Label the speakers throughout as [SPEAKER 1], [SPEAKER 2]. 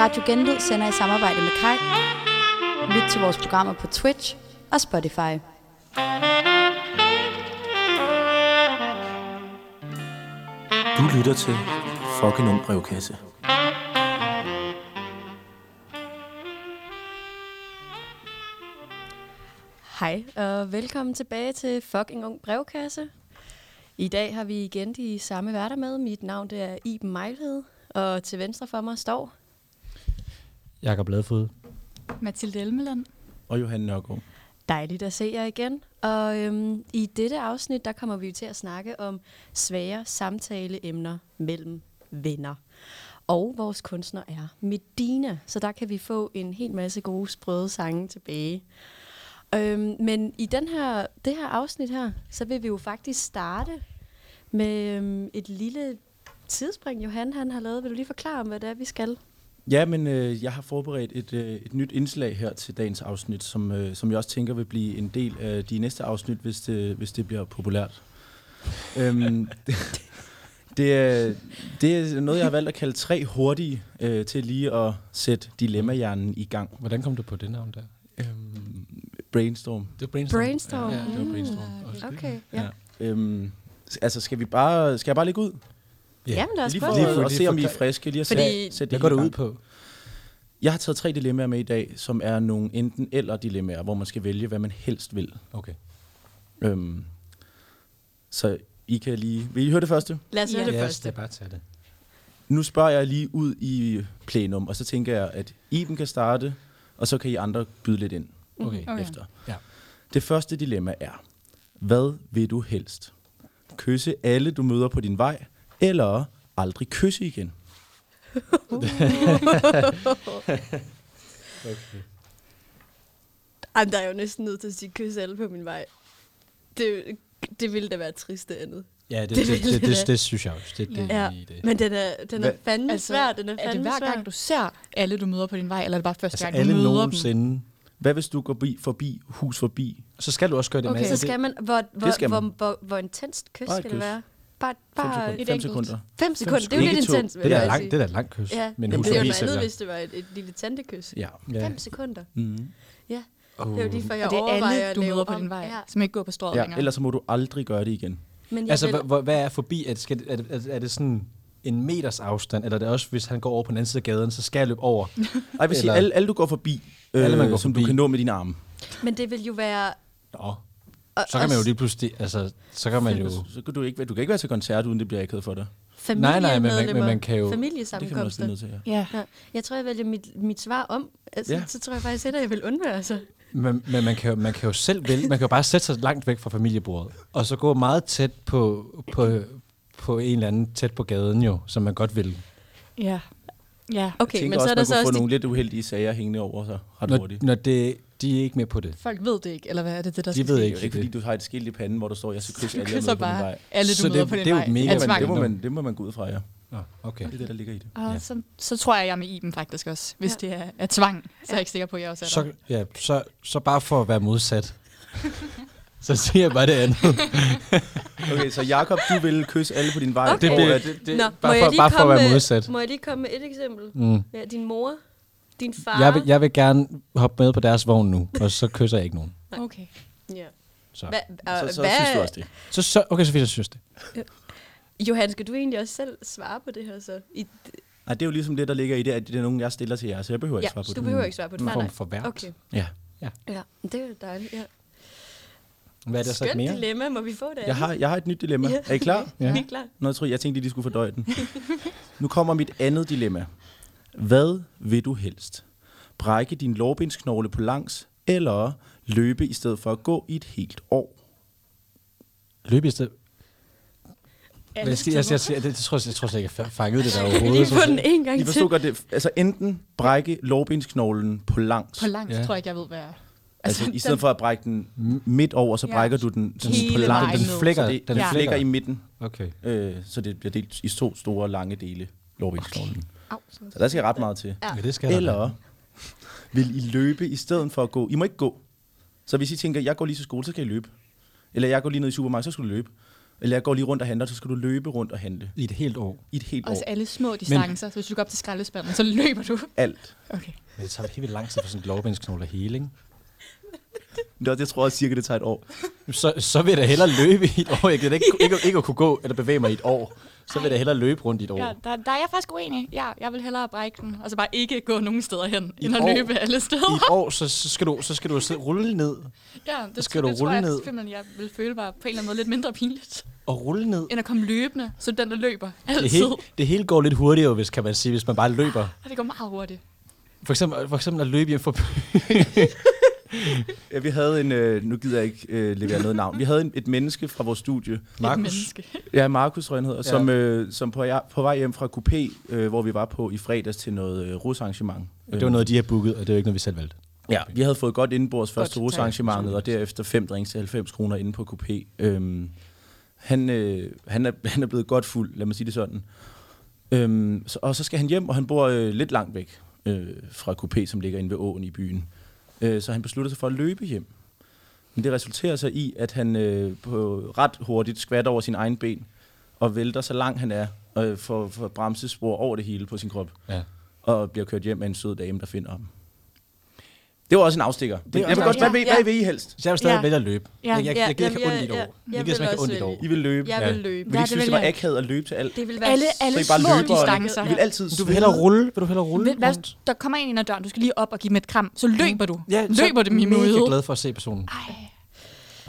[SPEAKER 1] Radio Genlyd sender i samarbejde med Kai. Lyt til vores programmer på Twitch og Spotify.
[SPEAKER 2] Du lytter til Fucking Ung Brevkasse.
[SPEAKER 3] Hej, og velkommen tilbage til Fucking Ung Brevkasse. I dag har vi igen de samme værter med. Mit navn det er Iben Mejlhed, og til venstre for mig står...
[SPEAKER 4] Jakob Ladfod.
[SPEAKER 5] Mathilde Elmeland.
[SPEAKER 2] Og Johan Nørgaard.
[SPEAKER 3] Dejligt at se jer igen. Og øhm, i dette afsnit, der kommer vi jo til at snakke om svære samtaleemner mellem venner. Og vores kunstner er Medina, så der kan vi få en hel masse gode sprøde sange tilbage. Øhm, men i den her, det her afsnit her, så vil vi jo faktisk starte med øhm, et lille tidsspring, Johan han har lavet. Vil du lige forklare om, hvad det er, vi skal?
[SPEAKER 2] Ja, men øh, jeg har forberedt et, øh, et nyt indslag her til dagens afsnit, som, øh, som jeg også tænker vil blive en del af de næste afsnit, hvis det, hvis det bliver populært. øhm, det, det, er, det er noget, jeg har valgt at kalde tre hurtige øh, til lige at sætte dilemmahjernen i gang.
[SPEAKER 4] Hvordan kom du på det navn der?
[SPEAKER 2] Øhm, brainstorm.
[SPEAKER 4] Det var Brainstorm.
[SPEAKER 3] Brainstorm.
[SPEAKER 4] Ja, ja, det var
[SPEAKER 3] Mm.
[SPEAKER 4] Brainstorm.
[SPEAKER 3] Okay, ja.
[SPEAKER 2] Ja. Øhm, altså, skal vi bare, skal jeg bare lægge ud?
[SPEAKER 4] Ja.
[SPEAKER 3] Jamen lad os
[SPEAKER 2] Lige
[SPEAKER 3] prøve.
[SPEAKER 2] for
[SPEAKER 4] Lige
[SPEAKER 2] at,
[SPEAKER 4] for-
[SPEAKER 2] at se, om I er friske. Lige at
[SPEAKER 3] Fordi-
[SPEAKER 2] sætte,
[SPEAKER 4] Hvad går
[SPEAKER 2] det
[SPEAKER 4] det ud på?
[SPEAKER 2] Jeg har taget tre dilemmaer med i dag, som er nogle enten eller dilemmaer, hvor man skal vælge, hvad man helst vil.
[SPEAKER 4] Okay.
[SPEAKER 2] Øhm, så I kan lige... Vil I høre det første?
[SPEAKER 3] Lad os høre
[SPEAKER 5] Ja.
[SPEAKER 3] det
[SPEAKER 4] Ja,
[SPEAKER 3] første.
[SPEAKER 4] det er bare at tage det.
[SPEAKER 2] Nu spørger jeg lige ud i plenum, og så tænker jeg, at Iben kan starte, og så kan I andre byde lidt ind
[SPEAKER 4] Okay.
[SPEAKER 5] Okay.
[SPEAKER 2] efter.
[SPEAKER 4] Ja.
[SPEAKER 2] Det første dilemma er, hvad vil du helst? Kysse alle, du møder på din vej, eller aldrig kysse igen?
[SPEAKER 4] okay.
[SPEAKER 3] Jamen, der er jo næsten nødt til at sige kys alle på min vej. Det, det ville da være trist det andet.
[SPEAKER 4] Ja, det,
[SPEAKER 3] Det
[SPEAKER 4] det, det, det, det,
[SPEAKER 3] det.
[SPEAKER 4] det, det synes jeg også. Det, det,
[SPEAKER 3] Ja,
[SPEAKER 4] er det.
[SPEAKER 3] Men den er, den er fandme
[SPEAKER 5] Altså,
[SPEAKER 3] svær. Den er,
[SPEAKER 5] Er
[SPEAKER 3] fandme
[SPEAKER 5] det hver
[SPEAKER 3] svær.
[SPEAKER 5] gang, du ser alle, du møder på din vej, eller er det bare første
[SPEAKER 4] Altså
[SPEAKER 5] gang,
[SPEAKER 4] alle
[SPEAKER 5] du møder dem?
[SPEAKER 4] nogensinde.
[SPEAKER 2] Hvad hvis du går bi, forbi, hus forbi?
[SPEAKER 4] Så skal du også gøre det
[SPEAKER 5] Okay.
[SPEAKER 4] med.
[SPEAKER 3] Så skal man, hvor, hvor,
[SPEAKER 2] skal man.
[SPEAKER 3] Hvor, hvor, hvor intenst kys skal det være? Bare,
[SPEAKER 2] Fem
[SPEAKER 3] bare
[SPEAKER 2] sekunder.
[SPEAKER 5] et
[SPEAKER 2] Fem sekunder.
[SPEAKER 3] fem sekunder. Det er jo
[SPEAKER 2] Ikke
[SPEAKER 3] lidt intens,
[SPEAKER 4] Det er langt, det er et langt kys.
[SPEAKER 3] Ja,
[SPEAKER 4] men
[SPEAKER 3] men det er jo
[SPEAKER 4] forbi
[SPEAKER 3] noget andet, hvis det var et, et lille tantekys.
[SPEAKER 2] Ja.
[SPEAKER 4] Ja.
[SPEAKER 3] Fem sekunder.
[SPEAKER 2] Mm.
[SPEAKER 3] Ja.
[SPEAKER 4] Oh.
[SPEAKER 3] Det er jo lige for, jeg
[SPEAKER 5] Og det er alle, du møder på
[SPEAKER 3] om.
[SPEAKER 5] din vej,
[SPEAKER 3] Ja.
[SPEAKER 5] som ikke går på strået
[SPEAKER 2] ja,
[SPEAKER 5] længere.
[SPEAKER 2] ellers så må du aldrig gøre det igen.
[SPEAKER 3] Men jeg
[SPEAKER 4] Altså,
[SPEAKER 3] vil,
[SPEAKER 4] hvad, er forbi? Er det, skal, er, det, er, det- er det sådan en meters afstand, eller er det også, hvis han går over på den anden side af gaden, så skal jeg løbe over?
[SPEAKER 2] Ej, jeg vil sige,
[SPEAKER 4] Eller-
[SPEAKER 2] alle, alle du går forbi, øh,
[SPEAKER 4] Alle, man går
[SPEAKER 2] som
[SPEAKER 4] forbi.
[SPEAKER 2] du kan nå med dine arme.
[SPEAKER 3] men det vil jo være...
[SPEAKER 4] Nå,
[SPEAKER 3] og-
[SPEAKER 4] så kan man jo
[SPEAKER 3] også
[SPEAKER 4] lige pludselig, altså, så kan man jo...
[SPEAKER 2] Så, så kan du ikke, du kan ikke være til koncert, uden det bliver akavet for dig.
[SPEAKER 4] Nej, nej, men man- men man kan jo-
[SPEAKER 2] Det kan man også
[SPEAKER 3] Familiesammenkomster.
[SPEAKER 2] til, ja.
[SPEAKER 5] Ja.
[SPEAKER 3] Ja. Jeg tror, jeg vælger mit, mit svar om. Altså,
[SPEAKER 2] Ja.
[SPEAKER 3] Så tror jeg faktisk, at jeg vil undvære sig.
[SPEAKER 4] Men, men man, kan jo, man kan jo selv vælge, man kan jo bare sætte sig langt væk fra familiebordet, og så gå meget tæt på, på, på en eller anden tæt på gaden jo, som man godt vil.
[SPEAKER 5] Ja. Ja.
[SPEAKER 3] Okay,
[SPEAKER 2] Jeg tænker
[SPEAKER 3] men
[SPEAKER 2] også,
[SPEAKER 3] så er
[SPEAKER 2] man
[SPEAKER 3] der
[SPEAKER 2] kunne
[SPEAKER 3] så
[SPEAKER 2] få
[SPEAKER 3] også
[SPEAKER 2] nogle lidt uheldige sager hængende over sig ret
[SPEAKER 4] Når,
[SPEAKER 2] hurtigt.
[SPEAKER 4] når det, de er ikke med på det.
[SPEAKER 5] Folk ved det ikke, eller hvad er det, det der
[SPEAKER 4] De
[SPEAKER 5] skal
[SPEAKER 4] ved
[SPEAKER 5] ske?
[SPEAKER 2] Det er
[SPEAKER 4] ikke.
[SPEAKER 2] jo ikke, fordi du har et skilt i panden, hvor der står, jeg skal kysse
[SPEAKER 5] Du
[SPEAKER 2] alle, jeg møder på vej.
[SPEAKER 5] alle, du
[SPEAKER 4] Så
[SPEAKER 5] møder
[SPEAKER 4] det-
[SPEAKER 5] på din
[SPEAKER 4] det er jo
[SPEAKER 5] vej.
[SPEAKER 4] mega
[SPEAKER 2] Det, må man, det må man gå ud fra, ja.
[SPEAKER 4] Nå, okay.
[SPEAKER 2] Det er det, der ligger i det.
[SPEAKER 5] Og
[SPEAKER 4] Ja.
[SPEAKER 5] så, så tror jeg, jeg er med Iben faktisk også. Hvis
[SPEAKER 3] Ja.
[SPEAKER 5] det er, er tvang, så er jeg ikke sikker på, at jeg også er
[SPEAKER 4] Så,
[SPEAKER 5] der.
[SPEAKER 4] ja, så, så bare for at være modsat, så siger jeg bare det andet.
[SPEAKER 2] Okay, så Jakob, du vil kysse alle på din vej.
[SPEAKER 3] Okay.
[SPEAKER 4] Det det, det,
[SPEAKER 3] Nå,
[SPEAKER 4] bare,
[SPEAKER 3] må jeg
[SPEAKER 4] for,
[SPEAKER 3] lige
[SPEAKER 4] bare for at
[SPEAKER 3] komme
[SPEAKER 4] være
[SPEAKER 3] med-
[SPEAKER 4] modsat.
[SPEAKER 3] Må jeg lige komme med et eksempel?
[SPEAKER 4] Mm.
[SPEAKER 3] Ja, din mor, din far.
[SPEAKER 4] Jeg, vil, jeg vil gerne hoppe med på deres vogn nu, og så kysser jeg ikke nogen.
[SPEAKER 5] Okay.
[SPEAKER 3] Ja.
[SPEAKER 4] Så,
[SPEAKER 3] Hva,
[SPEAKER 2] så,
[SPEAKER 3] og
[SPEAKER 2] så
[SPEAKER 3] hvad,
[SPEAKER 2] synes du også det.
[SPEAKER 4] så, så okay, så synes det.
[SPEAKER 3] Johan, skal du egentlig også selv svare på det her så? I,
[SPEAKER 2] Nej, det er jo ligesom det, der ligger i det, at det er nogen, jeg stiller til jer, så jeg behøver
[SPEAKER 3] ja,
[SPEAKER 2] ikke svare på
[SPEAKER 3] du
[SPEAKER 2] det.
[SPEAKER 3] behøver ikke svare på det.
[SPEAKER 4] En
[SPEAKER 3] Nej,
[SPEAKER 4] form
[SPEAKER 3] nej.
[SPEAKER 4] for vært.
[SPEAKER 3] Okay,
[SPEAKER 2] Ja.
[SPEAKER 3] ja, det er jo dejligt. Ja.
[SPEAKER 4] Hvad er der så
[SPEAKER 3] Skønt
[SPEAKER 4] mere?
[SPEAKER 3] dilemma, må vi få det?
[SPEAKER 2] Jeg har, jeg har et nyt dilemma.
[SPEAKER 3] Ja.
[SPEAKER 2] Er I klar?
[SPEAKER 4] Ja.
[SPEAKER 3] Vi er klar.
[SPEAKER 2] Nå, jeg tror, jeg tænkte, at de skulle fordøje den. nu kommer mit andet dilemma. Hvad vil du helst? Brække din lårbensknogle på langs, eller løbe i stedet for at gå i et helt år?
[SPEAKER 4] Løb i stedet. Jeg, skal, jeg, jeg, jeg, det, det tror jeg, jeg tror slet ikke, jeg fa- fangede det der overhovedet.
[SPEAKER 3] Lige på den en gang
[SPEAKER 2] I
[SPEAKER 3] til.
[SPEAKER 2] forstår godt det. Altså enten brække lårbensknoglen på langs.
[SPEAKER 5] På langt,
[SPEAKER 4] Ja.
[SPEAKER 5] tror jeg ikke, jeg ved, hvad er.
[SPEAKER 2] Altså, i stedet for at brække den midt over, så
[SPEAKER 5] Ja.
[SPEAKER 2] brækker du den
[SPEAKER 5] Hele
[SPEAKER 2] på
[SPEAKER 5] vejen
[SPEAKER 2] langs.
[SPEAKER 5] ned.
[SPEAKER 4] Den flækker,
[SPEAKER 2] Så det,
[SPEAKER 4] den
[SPEAKER 2] den
[SPEAKER 5] Ja.
[SPEAKER 2] flækker i midten,
[SPEAKER 4] Okay.
[SPEAKER 2] øh, så det bliver delt i to store, lange dele, lårbensknoglen.
[SPEAKER 3] Au.
[SPEAKER 2] Så der skal ret meget til.
[SPEAKER 3] Ja.
[SPEAKER 4] Ja, det skal der
[SPEAKER 2] Eller
[SPEAKER 4] være.
[SPEAKER 2] vil I løbe i stedet for at gå? I må ikke gå. Så hvis I tænker, jeg går lige til skole, så skal I løbe. Eller jeg går lige ned i supermarkedet, så skal du løbe. Eller jeg går lige rundt og handler, så skal du løbe rundt og handle.
[SPEAKER 4] I et helt år.
[SPEAKER 2] I et helt
[SPEAKER 5] Også
[SPEAKER 2] år.
[SPEAKER 5] alle små distancer. Så hvis du går op til skraldespanden, så løber du.
[SPEAKER 2] Alt.
[SPEAKER 5] Okay.
[SPEAKER 4] Men det tager helt vildt lang tid for sådan en lårbensknogle at hele, ikke?
[SPEAKER 2] Det, det tror jeg cirka, det tager et år.
[SPEAKER 4] Så, så vil jeg da hellere løbe i et år. Jeg kan da ikke, ikke, ikke at kunne gå eller bevæge mig i et år. Så vil jeg hellere løbe rundt i et år.
[SPEAKER 5] Ja, der, der er jeg faktisk uenig. Ja, jeg vil hellere brække den, og så bare ikke gå nogen steder hen,
[SPEAKER 4] I
[SPEAKER 5] end at
[SPEAKER 4] år?
[SPEAKER 5] løbe alle
[SPEAKER 4] I
[SPEAKER 5] steder.
[SPEAKER 4] et år, så, så, skal du, så skal du rulle ned
[SPEAKER 5] Ja, det,
[SPEAKER 4] skal
[SPEAKER 5] det
[SPEAKER 4] du
[SPEAKER 5] tror
[SPEAKER 4] rulle
[SPEAKER 5] jeg
[SPEAKER 4] ned.
[SPEAKER 5] simpelthen, jeg vil føle mig på en eller anden måde lidt mindre pinligt,
[SPEAKER 4] og rulle ned.
[SPEAKER 5] end at komme løbende, så den der løber
[SPEAKER 4] Det
[SPEAKER 5] altid.
[SPEAKER 4] hele, det hele går lidt hurtigere, hvis, kan man sige, hvis man bare løber.
[SPEAKER 5] Og det går meget hurtigt.
[SPEAKER 4] For eksempel, for eksempel at løbe hjem fra byen.
[SPEAKER 2] Ja, vi havde en, øh, nu gider jeg ikke øh, levere noget navn. Vi havde en, et menneske fra vores studie,
[SPEAKER 4] Markus.
[SPEAKER 2] ja, Markus tror jeg, hedder, som, øh, som på, ja, på vej hjem fra Coupé, øh, hvor vi var på i fredags til noget øh, rusarrangement.
[SPEAKER 4] Det var noget, de har booket, og det var ikke noget, vi selv valgte.
[SPEAKER 2] Ja, vi havde fået godt indenbords først
[SPEAKER 5] Godt,
[SPEAKER 2] til rusarrangementet, og derefter fem drinks til 90 kroner inde på Coupé. Øhm, han, øh, han, er, han er blevet godt fuld, lad mig sige det sådan. Øhm, så, og så skal han hjem, og han bor øh, lidt langt væk øh, fra Coupé, som ligger inde ved åen i byen. Øh, så han beslutter sig for at løbe hjem. Men det resulterer så i, at han øh, på ret hurtigt skvatter over sin egen ben, og vælter så langt han er, og får, får bremsespor over det hele på sin krop
[SPEAKER 4] Ja.
[SPEAKER 2] og bliver kørt hjem af en sød dame, der finder ham. Det var også en afstikker. Det
[SPEAKER 4] er
[SPEAKER 2] jeg
[SPEAKER 4] også
[SPEAKER 2] vil godt, hvad,
[SPEAKER 3] afstikker.
[SPEAKER 2] hvad vil I helst?
[SPEAKER 4] Så jeg vil stadig
[SPEAKER 5] Ja.
[SPEAKER 4] vælge at løbe.
[SPEAKER 5] Ja.
[SPEAKER 4] Jeg, jeg,
[SPEAKER 3] Ja,
[SPEAKER 4] jeg
[SPEAKER 3] jamen,
[SPEAKER 4] have ondt i
[SPEAKER 3] jeg-
[SPEAKER 4] år.
[SPEAKER 3] jeg
[SPEAKER 4] Jeg gider
[SPEAKER 3] også
[SPEAKER 4] ondt i år.
[SPEAKER 2] I vil løbe.
[SPEAKER 3] Jeg
[SPEAKER 4] Ja.
[SPEAKER 3] vil løbe.
[SPEAKER 2] Vil I
[SPEAKER 5] Ja,
[SPEAKER 2] ikke synes,
[SPEAKER 5] det
[SPEAKER 2] det var
[SPEAKER 5] jeg.
[SPEAKER 2] akavet at løbe til alt?
[SPEAKER 3] Det vil være
[SPEAKER 5] Alle, alle
[SPEAKER 2] Så I bare
[SPEAKER 5] små
[SPEAKER 2] løber, og-
[SPEAKER 5] distancer.
[SPEAKER 2] I vil altid
[SPEAKER 4] Du vil hellere rulle. Vil du hellere rulle
[SPEAKER 5] Hvad, der kommer en ind ad døren, du skal lige op og give dem et kram, så løber du.
[SPEAKER 4] Ja,
[SPEAKER 5] løber dem i møde.
[SPEAKER 4] glad for at se personen.
[SPEAKER 5] Ej.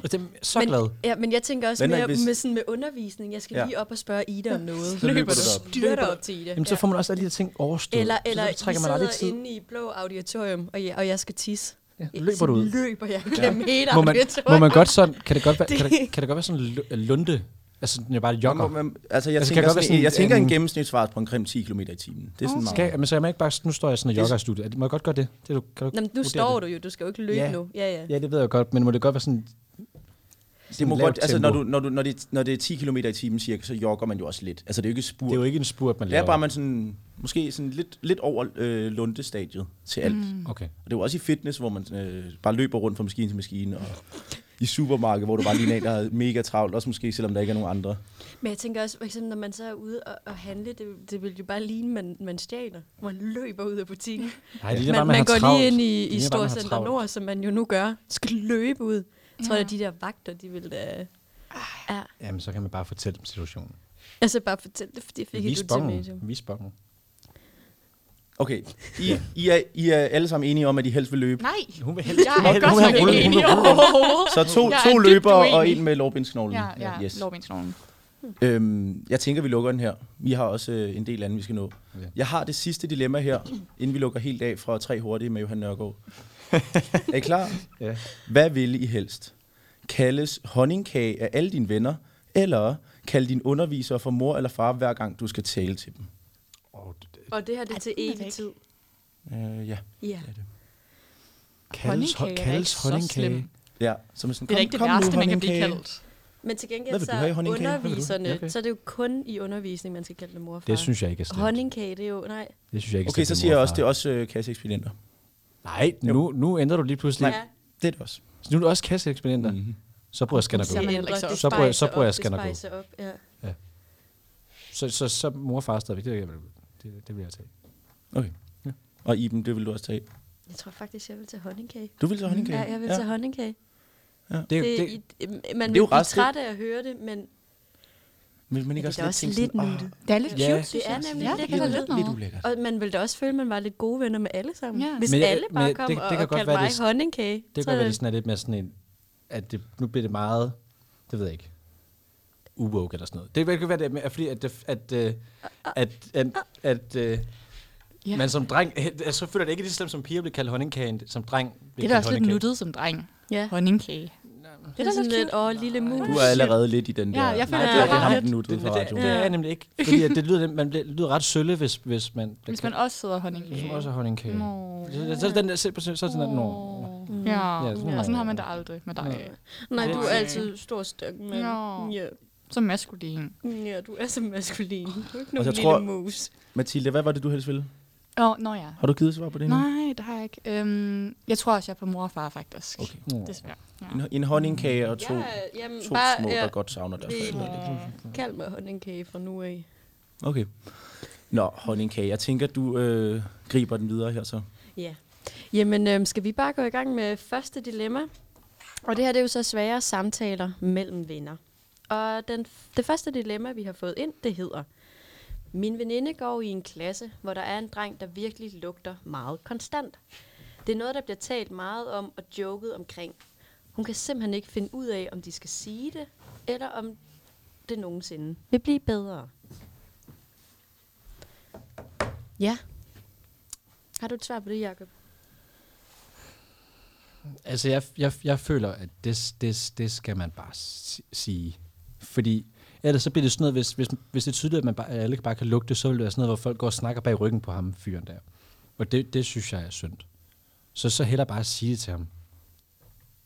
[SPEAKER 4] Og det er så
[SPEAKER 3] men,
[SPEAKER 4] glad.
[SPEAKER 3] Ja, men jeg tænker også mere
[SPEAKER 2] hvis-
[SPEAKER 3] med, sådan med undervisning. Jeg skal
[SPEAKER 2] Ja.
[SPEAKER 3] lige op og spørge Ida om noget.
[SPEAKER 2] Så løber du op.
[SPEAKER 3] Styrter op til Ida.
[SPEAKER 4] Jamen, så får man også alle de her ting overstået.
[SPEAKER 3] Eller,
[SPEAKER 4] Så
[SPEAKER 3] eller
[SPEAKER 4] så
[SPEAKER 3] vi
[SPEAKER 4] trækker man aldrig
[SPEAKER 3] sidder
[SPEAKER 4] tid.
[SPEAKER 3] inde i blå auditorium, og jeg, og jeg skal tisse.
[SPEAKER 4] Ja,
[SPEAKER 3] Ja,
[SPEAKER 4] løber
[SPEAKER 3] så
[SPEAKER 4] du ud.
[SPEAKER 3] løber jeg gennem hele
[SPEAKER 4] Må man, må man godt sådan, kan det godt være, kan
[SPEAKER 3] Det-
[SPEAKER 4] kan det godt være sådan lu- lunde? Altså, sådan, jeg bare jogger.
[SPEAKER 2] Man, man, altså, jeg
[SPEAKER 4] Altså,
[SPEAKER 2] tænker,
[SPEAKER 4] være
[SPEAKER 2] sådan,
[SPEAKER 4] sådan
[SPEAKER 2] jeg tænker en
[SPEAKER 4] en-
[SPEAKER 2] gennemsnitsfart på omkring 10 km i timen. Det er sådan
[SPEAKER 4] Skal,
[SPEAKER 2] meget.
[SPEAKER 4] men så jeg må ikke bare, nu står jeg sådan og
[SPEAKER 2] er
[SPEAKER 4] jogger i studiet. Er Må jeg godt gøre det? det er du, kan du
[SPEAKER 3] Nå, men nu står
[SPEAKER 4] det?
[SPEAKER 3] du jo, du skal jo ikke løbe
[SPEAKER 4] Ja.
[SPEAKER 3] nu. Ja, ja.
[SPEAKER 4] Ja, det ved jeg godt, men må det godt være sådan...
[SPEAKER 2] Det må godt, altså, når, du, når, du, når, det, når det er 10 km i timen cirka, så jogger man jo også lidt. Altså, det er jo ikke spurt.
[SPEAKER 4] Det er jo ikke en spurt, man
[SPEAKER 2] det er
[SPEAKER 4] laver.
[SPEAKER 2] bare, man sådan, måske sådan lidt, lidt over øh, lundestadiet til alt. Mm.
[SPEAKER 4] Okay.
[SPEAKER 2] Og det er jo også i fitness, hvor man øh, bare løber rundt fra maskine til maskine, og i supermarked, hvor du bare ligner en, der er mega travlt, også måske selvom der ikke er nogen andre.
[SPEAKER 3] Men jeg tænker også, for eksempel, når man så er ude og, og handle, det, det vil jo bare ligne, man, man stjæler. Man løber ud af butikken.
[SPEAKER 4] Nej, det er
[SPEAKER 3] man,
[SPEAKER 4] bare,
[SPEAKER 3] man,
[SPEAKER 4] har
[SPEAKER 3] går
[SPEAKER 4] travlt.
[SPEAKER 3] lige ind i, i
[SPEAKER 4] man
[SPEAKER 3] Storcenter. Nord, som man jo nu gør. Skal løbe ud. Jeg tror,
[SPEAKER 5] Ja.
[SPEAKER 3] at de der vagter, de vil da... Ja.
[SPEAKER 4] Jamen, så kan man bare fortælle dem situationen.
[SPEAKER 3] Altså bare fortæl det, fordi jeg fik
[SPEAKER 4] Vis
[SPEAKER 3] et ultimatum.
[SPEAKER 4] Vis bongen.
[SPEAKER 2] Okay, I, I, er, I er alle sammen enige om, at I helst vil løbe.
[SPEAKER 5] Nej,
[SPEAKER 4] Hun vil helst,
[SPEAKER 5] jeg er godt
[SPEAKER 4] hun vil
[SPEAKER 5] nok ikke
[SPEAKER 4] hun vil
[SPEAKER 5] enig overhovedet.
[SPEAKER 2] Så to,
[SPEAKER 5] Jeg
[SPEAKER 2] to løbere og en med lårbindsknoglen.
[SPEAKER 5] Ja, ja,
[SPEAKER 2] yes.
[SPEAKER 5] lovbindsknoglen.
[SPEAKER 2] Øhm, jeg tænker, vi lukker den her. Vi har også øh, en del andet, vi skal nå.
[SPEAKER 4] Ja.
[SPEAKER 2] Jeg har det sidste dilemma her, inden vi lukker helt af fra tre hurtige med Johan Nørgaard. er I klar?
[SPEAKER 4] Ja.
[SPEAKER 2] Hvad vil I helst? Kaldes honningkage af alle dine venner, eller kalde din underviser for mor eller far, hver gang du skal tale til dem?
[SPEAKER 4] Åh, det- det-
[SPEAKER 3] Og det her det er til
[SPEAKER 5] det
[SPEAKER 3] evig tid.
[SPEAKER 2] Øh, ja.
[SPEAKER 3] Ja.
[SPEAKER 4] Kaldes,
[SPEAKER 5] Honningkage er
[SPEAKER 4] kaldes
[SPEAKER 5] ikke så
[SPEAKER 4] honningkage.
[SPEAKER 2] Ja, som er sådan,
[SPEAKER 5] Det er
[SPEAKER 2] kom,
[SPEAKER 5] ikke det
[SPEAKER 2] kom nu,
[SPEAKER 5] værste, man kan blive
[SPEAKER 2] honningkage.
[SPEAKER 5] kaldt.
[SPEAKER 3] Men til gengæld så
[SPEAKER 2] du honningkage? Du?
[SPEAKER 3] underviserne,
[SPEAKER 4] Ja, okay.
[SPEAKER 3] så er det jo kun i undervisning, man skal kalde dem mor og far.
[SPEAKER 4] Det synes jeg ikke er slemt.
[SPEAKER 3] Honningkage, det er jo, nej.
[SPEAKER 4] Det synes jeg ikke er
[SPEAKER 2] Okay, så siger jeg også, det er også øh, kasseekspedienter.
[SPEAKER 4] Nej, nu, nu ændrer du lige pludselig.
[SPEAKER 2] Nej. Det er det også.
[SPEAKER 4] Så nu er du også kasseekspedienter.
[SPEAKER 2] Mm-hmm.
[SPEAKER 4] Så bruger jeg scanner
[SPEAKER 5] Så så.
[SPEAKER 4] Så bruger jeg- så bruger jeg scanner
[SPEAKER 3] spicer op, ja.
[SPEAKER 4] Så, så, så mor og far stadigvæk. Det, det, det, vil jeg tage.
[SPEAKER 2] Okay.
[SPEAKER 4] Ja.
[SPEAKER 2] Og Iben, det vil du også tage.
[SPEAKER 3] Jeg tror faktisk, jeg vil til honningkage.
[SPEAKER 2] Du vil tage honningkage?
[SPEAKER 3] Ja, jeg vil til honningkage.
[SPEAKER 4] Det,
[SPEAKER 3] Det,
[SPEAKER 4] det,
[SPEAKER 3] det, man
[SPEAKER 2] Det er jo
[SPEAKER 3] blive
[SPEAKER 2] ret
[SPEAKER 3] træt af at høre det, men
[SPEAKER 2] Men, men ikke
[SPEAKER 3] det
[SPEAKER 2] også
[SPEAKER 3] er
[SPEAKER 2] lidt
[SPEAKER 3] også
[SPEAKER 2] tænke
[SPEAKER 3] lidt
[SPEAKER 2] sådan,
[SPEAKER 3] nuttet.
[SPEAKER 2] "Ah,
[SPEAKER 5] Det er lidt
[SPEAKER 4] Ja.
[SPEAKER 5] cute,
[SPEAKER 3] Det
[SPEAKER 5] synes
[SPEAKER 3] er
[SPEAKER 5] jeg.
[SPEAKER 3] nemlig
[SPEAKER 5] ja,
[SPEAKER 3] lidt
[SPEAKER 5] det
[SPEAKER 3] lidt
[SPEAKER 5] lidt
[SPEAKER 2] lidt ulækkert.
[SPEAKER 3] Og man ville da også føle, at man var lidt gode venner med alle sammen.
[SPEAKER 5] Ja.
[SPEAKER 3] Hvis
[SPEAKER 4] Men jeg-
[SPEAKER 3] alle
[SPEAKER 4] men
[SPEAKER 3] bare
[SPEAKER 4] jeg-
[SPEAKER 3] kom
[SPEAKER 4] det- det
[SPEAKER 3] og,
[SPEAKER 4] kan
[SPEAKER 3] og
[SPEAKER 4] godt
[SPEAKER 3] kaldte
[SPEAKER 4] være,
[SPEAKER 3] mig
[SPEAKER 4] det-
[SPEAKER 3] honningkage.
[SPEAKER 4] det kan
[SPEAKER 3] er
[SPEAKER 4] være, det sådan er lidt mere sådan en, at det, nu bliver det meget, det ved jeg ikke, uwoke eller sådan noget. Det kan være, det er fordi, at, det, at, øh, at, at, at, øh,
[SPEAKER 5] Ja.
[SPEAKER 4] man som dreng, øh, så føler det ikke lige så slemt som piger bliver kaldt honningkagen, som dreng bliver
[SPEAKER 5] Det er da også lidt nuttet som dreng.
[SPEAKER 3] Ja.
[SPEAKER 5] Honningkage.
[SPEAKER 3] Det er da sådan lidt, åh, lille mus.
[SPEAKER 2] Du er allerede lidt i den der.
[SPEAKER 5] Ja, jeg føler,
[SPEAKER 2] Nej,
[SPEAKER 5] det
[SPEAKER 2] det
[SPEAKER 5] er
[SPEAKER 2] er det,
[SPEAKER 5] ret
[SPEAKER 2] ham den nuttede
[SPEAKER 4] Det,
[SPEAKER 2] fra
[SPEAKER 4] det,
[SPEAKER 2] radioen.
[SPEAKER 4] det, er jeg nemlig ikke, fordi at det lyder, man bliver, lyder ret sølle, hvis, hvis man bliver
[SPEAKER 5] Hvis man også sidder honningkage.
[SPEAKER 4] Hvis man også har honningkage.
[SPEAKER 5] Nå.
[SPEAKER 4] Så, så, er den der, så, så, så er sådan, nå.
[SPEAKER 5] Ja,
[SPEAKER 4] Ja, sådan
[SPEAKER 5] og sådan
[SPEAKER 4] er-
[SPEAKER 5] har man det aldrig med dig.
[SPEAKER 3] Nej, du er altid stor støk, men ja,
[SPEAKER 5] Så maskulin.
[SPEAKER 3] ja, du er så maskulin. Du er ikke
[SPEAKER 2] Og
[SPEAKER 3] nogen lille
[SPEAKER 2] tror-
[SPEAKER 3] mus.
[SPEAKER 2] Mathilde, hvad var det, du helst ville?
[SPEAKER 5] Åh, oh, nå ja.
[SPEAKER 2] Har du givet svar på det nu?
[SPEAKER 5] Nej, det har jeg ikke. Øhm, jeg tror også, jeg er på mor og far, faktisk.
[SPEAKER 2] Okay.
[SPEAKER 5] Desværre. Ja.
[SPEAKER 2] En, en honningkage og to,
[SPEAKER 3] Ja, jamen,
[SPEAKER 2] to
[SPEAKER 3] bare,
[SPEAKER 2] små,
[SPEAKER 3] ja,
[SPEAKER 2] der godt savner deres
[SPEAKER 3] det-
[SPEAKER 2] forældre.
[SPEAKER 3] Kald mig honningkage fra nu af.
[SPEAKER 2] Okay. Nå, honningkage. Jeg tænker, du øh, griber den videre her så.
[SPEAKER 3] Ja. Jamen, øhm, skal vi bare gå i gang med første dilemma? Og det her det er jo så svære samtaler mellem venner. Og den, det første dilemma, vi har fået ind, det hedder, min veninde går i en klasse, hvor der er en dreng, der virkelig lugter meget konstant. Det er noget, der bliver talt meget om og joket omkring. Hun kan simpelthen ikke finde ud af, om de skal sige det, eller om det nogensinde vil blive bedre. Ja. Har du et svar på det, Jacob?
[SPEAKER 4] Altså, jeg, jeg, jeg føler, at det, det, det skal man bare sige. Fordi ellers så bliver det sådan noget, hvis, hvis, hvis det er tydeligt, at man bare, at alle bare kan lugte, så vil det være sådan noget, hvor folk går og snakker bag ryggen på ham, fyren der. Og det, det synes jeg er synd. Så så heller bare sige det til ham.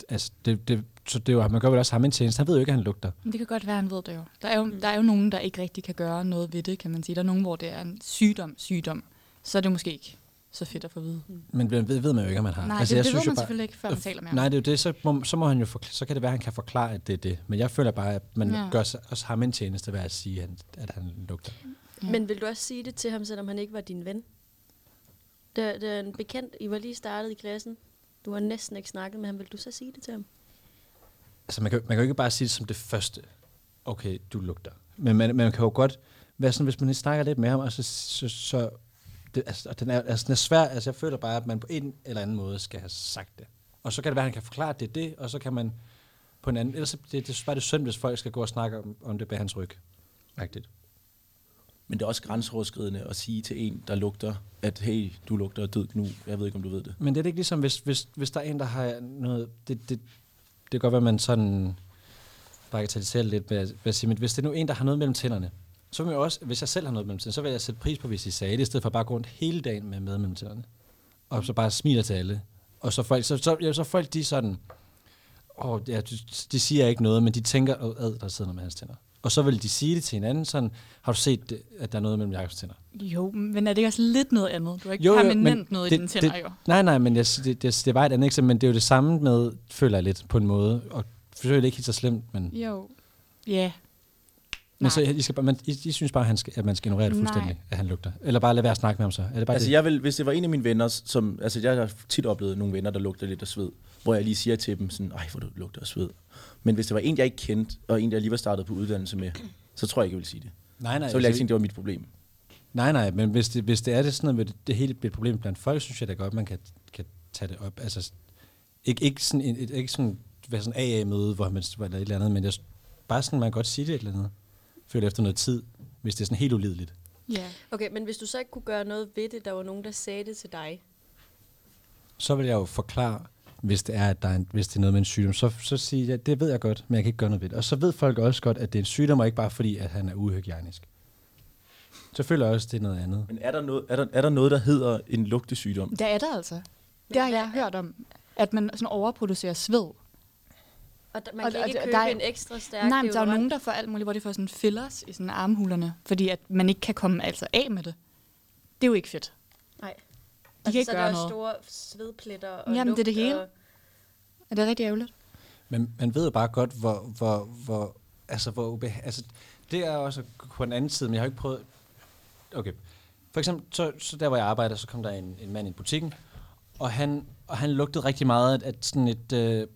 [SPEAKER 4] Altså, det, det, så det er jo, man gør vel også ham en tjeneste. Han ved jo ikke, at han lugter.
[SPEAKER 5] Men det kan godt være, han ved det jo. Der er jo, der er jo nogen, der ikke rigtig kan gøre noget ved det, kan man sige. Der er nogen, hvor det er en sygdom, sygdom. Så er det måske ikke så fedt at få at vide.
[SPEAKER 4] Men det ved, ved man jo ikke, om han har.
[SPEAKER 5] Nej,
[SPEAKER 4] altså,
[SPEAKER 5] det, det
[SPEAKER 4] synes
[SPEAKER 5] ved
[SPEAKER 4] jo
[SPEAKER 5] man
[SPEAKER 4] bare-
[SPEAKER 5] selvfølgelig ikke, før man taler med ham.
[SPEAKER 4] Nej, det er jo det, så må, så må han jo forkl- så kan det være, at han kan forklare, at det er det. Men jeg føler bare, at man ja. Gør sig, også ham en tjeneste ved at sige, at han, at han lugter.
[SPEAKER 5] Ja.
[SPEAKER 3] Men vil du også sige det til ham, selvom han ikke var din ven? Det, det er en bekendt, I var lige startet i klassen. Du har næsten ikke snakket med ham. Vil du så sige det til ham?
[SPEAKER 4] Altså, man kan, man kan jo ikke bare sige det som det første. Okay, du lugter. Men man, man kan jo godt være sådan, hvis man snakker lidt med ham, og så, så, så det, altså, og den er, altså, den er svær. Altså, jeg føler bare, at man på en eller anden måde skal have sagt det. Og så kan det være, at han kan forklare, at det er det, og så kan man på en anden... Ellers så- det, det er bare det synd, hvis folk skal gå og snakke om, om det bag hans ryg. Rigtigt.
[SPEAKER 2] Men det er også grænseoverskridende at sige til en, der lugter, at hey, du lugter af død nu. Jeg ved ikke, om du ved det.
[SPEAKER 4] Men det er det ikke ligesom, hvis, hvis, hvis der er en, der har noget... Det, det, det kan godt være, at man sådan bagatelliserer lidt ved at, ved at sige, men hvis det er nu en, der har noget mellem tænderne, så vil jeg også, hvis jeg selv har noget mellem tænderne, så vil jeg sætte pris på, hvis I sagde det, i stedet for bare at gå rundt hele dagen med mad mellem tænderne. Og så bare smiler til alle. Og så folk, så, så, ja, så folk de sådan, åh, ja, de, de siger ikke noget, men de tænker, åh, ad, der sidder noget med hans tænder. Og så vil de sige det til hinanden, sådan, har du set, at der er noget mellem Jakobs tænder?
[SPEAKER 5] Jo, men er det ikke også lidt noget andet? Du har ikke
[SPEAKER 4] Jo,
[SPEAKER 5] jo,
[SPEAKER 4] jo,
[SPEAKER 5] permanent
[SPEAKER 4] men
[SPEAKER 5] noget
[SPEAKER 4] det-
[SPEAKER 5] i dine tænder,
[SPEAKER 4] det-
[SPEAKER 5] jo.
[SPEAKER 4] Nej, nej, men jeg, det, det, det var et andet eksempel, men det er jo det samme med, føler jeg lidt på en måde, og forsøger det ikke helt så slemt, men,
[SPEAKER 5] Jo. Ja.
[SPEAKER 4] Men så,
[SPEAKER 5] Nej.
[SPEAKER 4] I, skal, bare- man, I, I synes bare, at, han skal, at man skal ignorere det
[SPEAKER 5] Nej.
[SPEAKER 4] fuldstændig, at han lugter. Eller bare lade være at snakke med ham så. Er det bare
[SPEAKER 2] Altså,
[SPEAKER 4] det?
[SPEAKER 2] jeg vil, hvis det var en af mine venner, som... Altså, jeg har tit oplevet nogle venner, der lugter lidt af sved. Hvor jeg lige siger til dem sådan, ej, hvor du lugter af sved. Men hvis det var en, jeg ikke kendte, og en, jeg lige var startet på uddannelse med, så tror jeg ikke, jeg ville sige det.
[SPEAKER 4] nej, nej,
[SPEAKER 2] Så ville jeg ikke tænke, det var mit problem.
[SPEAKER 4] nej, nej, men hvis det, hvis det er det sådan noget, med det, det hele bliver et problem blandt folk, synes jeg da godt, man kan, kan tage det op. Altså, ikke, ikke sådan, et, ikke sådan, være sådan AA-møde, hvor man eller et eller andet, men jeg, bare sådan, man kan godt sige det et eller andet. Føler efter noget tid, hvis det er sådan helt ulideligt.
[SPEAKER 5] Ja.
[SPEAKER 3] Okay, men hvis du så ikke kunne gøre noget ved det, der var nogen, der sagde det til dig.
[SPEAKER 4] så vil jeg jo forklare, hvis det er, at der er en, hvis det er noget med en sygdom, så, så sige, ja, det ved jeg godt, men jeg kan ikke gøre noget ved det. Og så ved folk også godt, at det er en sygdom, og ikke bare fordi, at han er uhygiejnisk. Så føler jeg også, at det er noget andet.
[SPEAKER 2] Men er der noget, er der, er der, noget der hedder en lugtesygdom?
[SPEAKER 5] Det er der altså. Det har jeg hørt om. At man sådan overproducerer sved.
[SPEAKER 3] Og der, man
[SPEAKER 5] Og
[SPEAKER 3] kan
[SPEAKER 5] der-
[SPEAKER 3] ikke
[SPEAKER 5] der
[SPEAKER 3] købe
[SPEAKER 5] er-
[SPEAKER 3] en ekstra stærk
[SPEAKER 5] Nej, men der er jo nogen, der får alt muligt, hvor de får sådan fillers i sådan armhulerne, fordi at man ikke kan komme altså af med det. Det er jo ikke fedt.
[SPEAKER 3] Nej.
[SPEAKER 5] De kan ikke
[SPEAKER 3] så er
[SPEAKER 5] gøre
[SPEAKER 3] der
[SPEAKER 5] noget.
[SPEAKER 3] store svedpletter og
[SPEAKER 5] Jamen, det er det
[SPEAKER 3] lugt
[SPEAKER 5] hele.
[SPEAKER 3] Og,
[SPEAKER 5] Er det rigtig ærgerligt?
[SPEAKER 4] Men man ved jo bare godt, hvor, hvor, hvor, altså, hvor ube, altså, det er også på en anden side, men jeg har ikke prøvet, okay. For eksempel, så, så der hvor jeg arbejder, så kom der en, en mand i butikken, og han, og han lugtede rigtig meget af at sådan et, øh,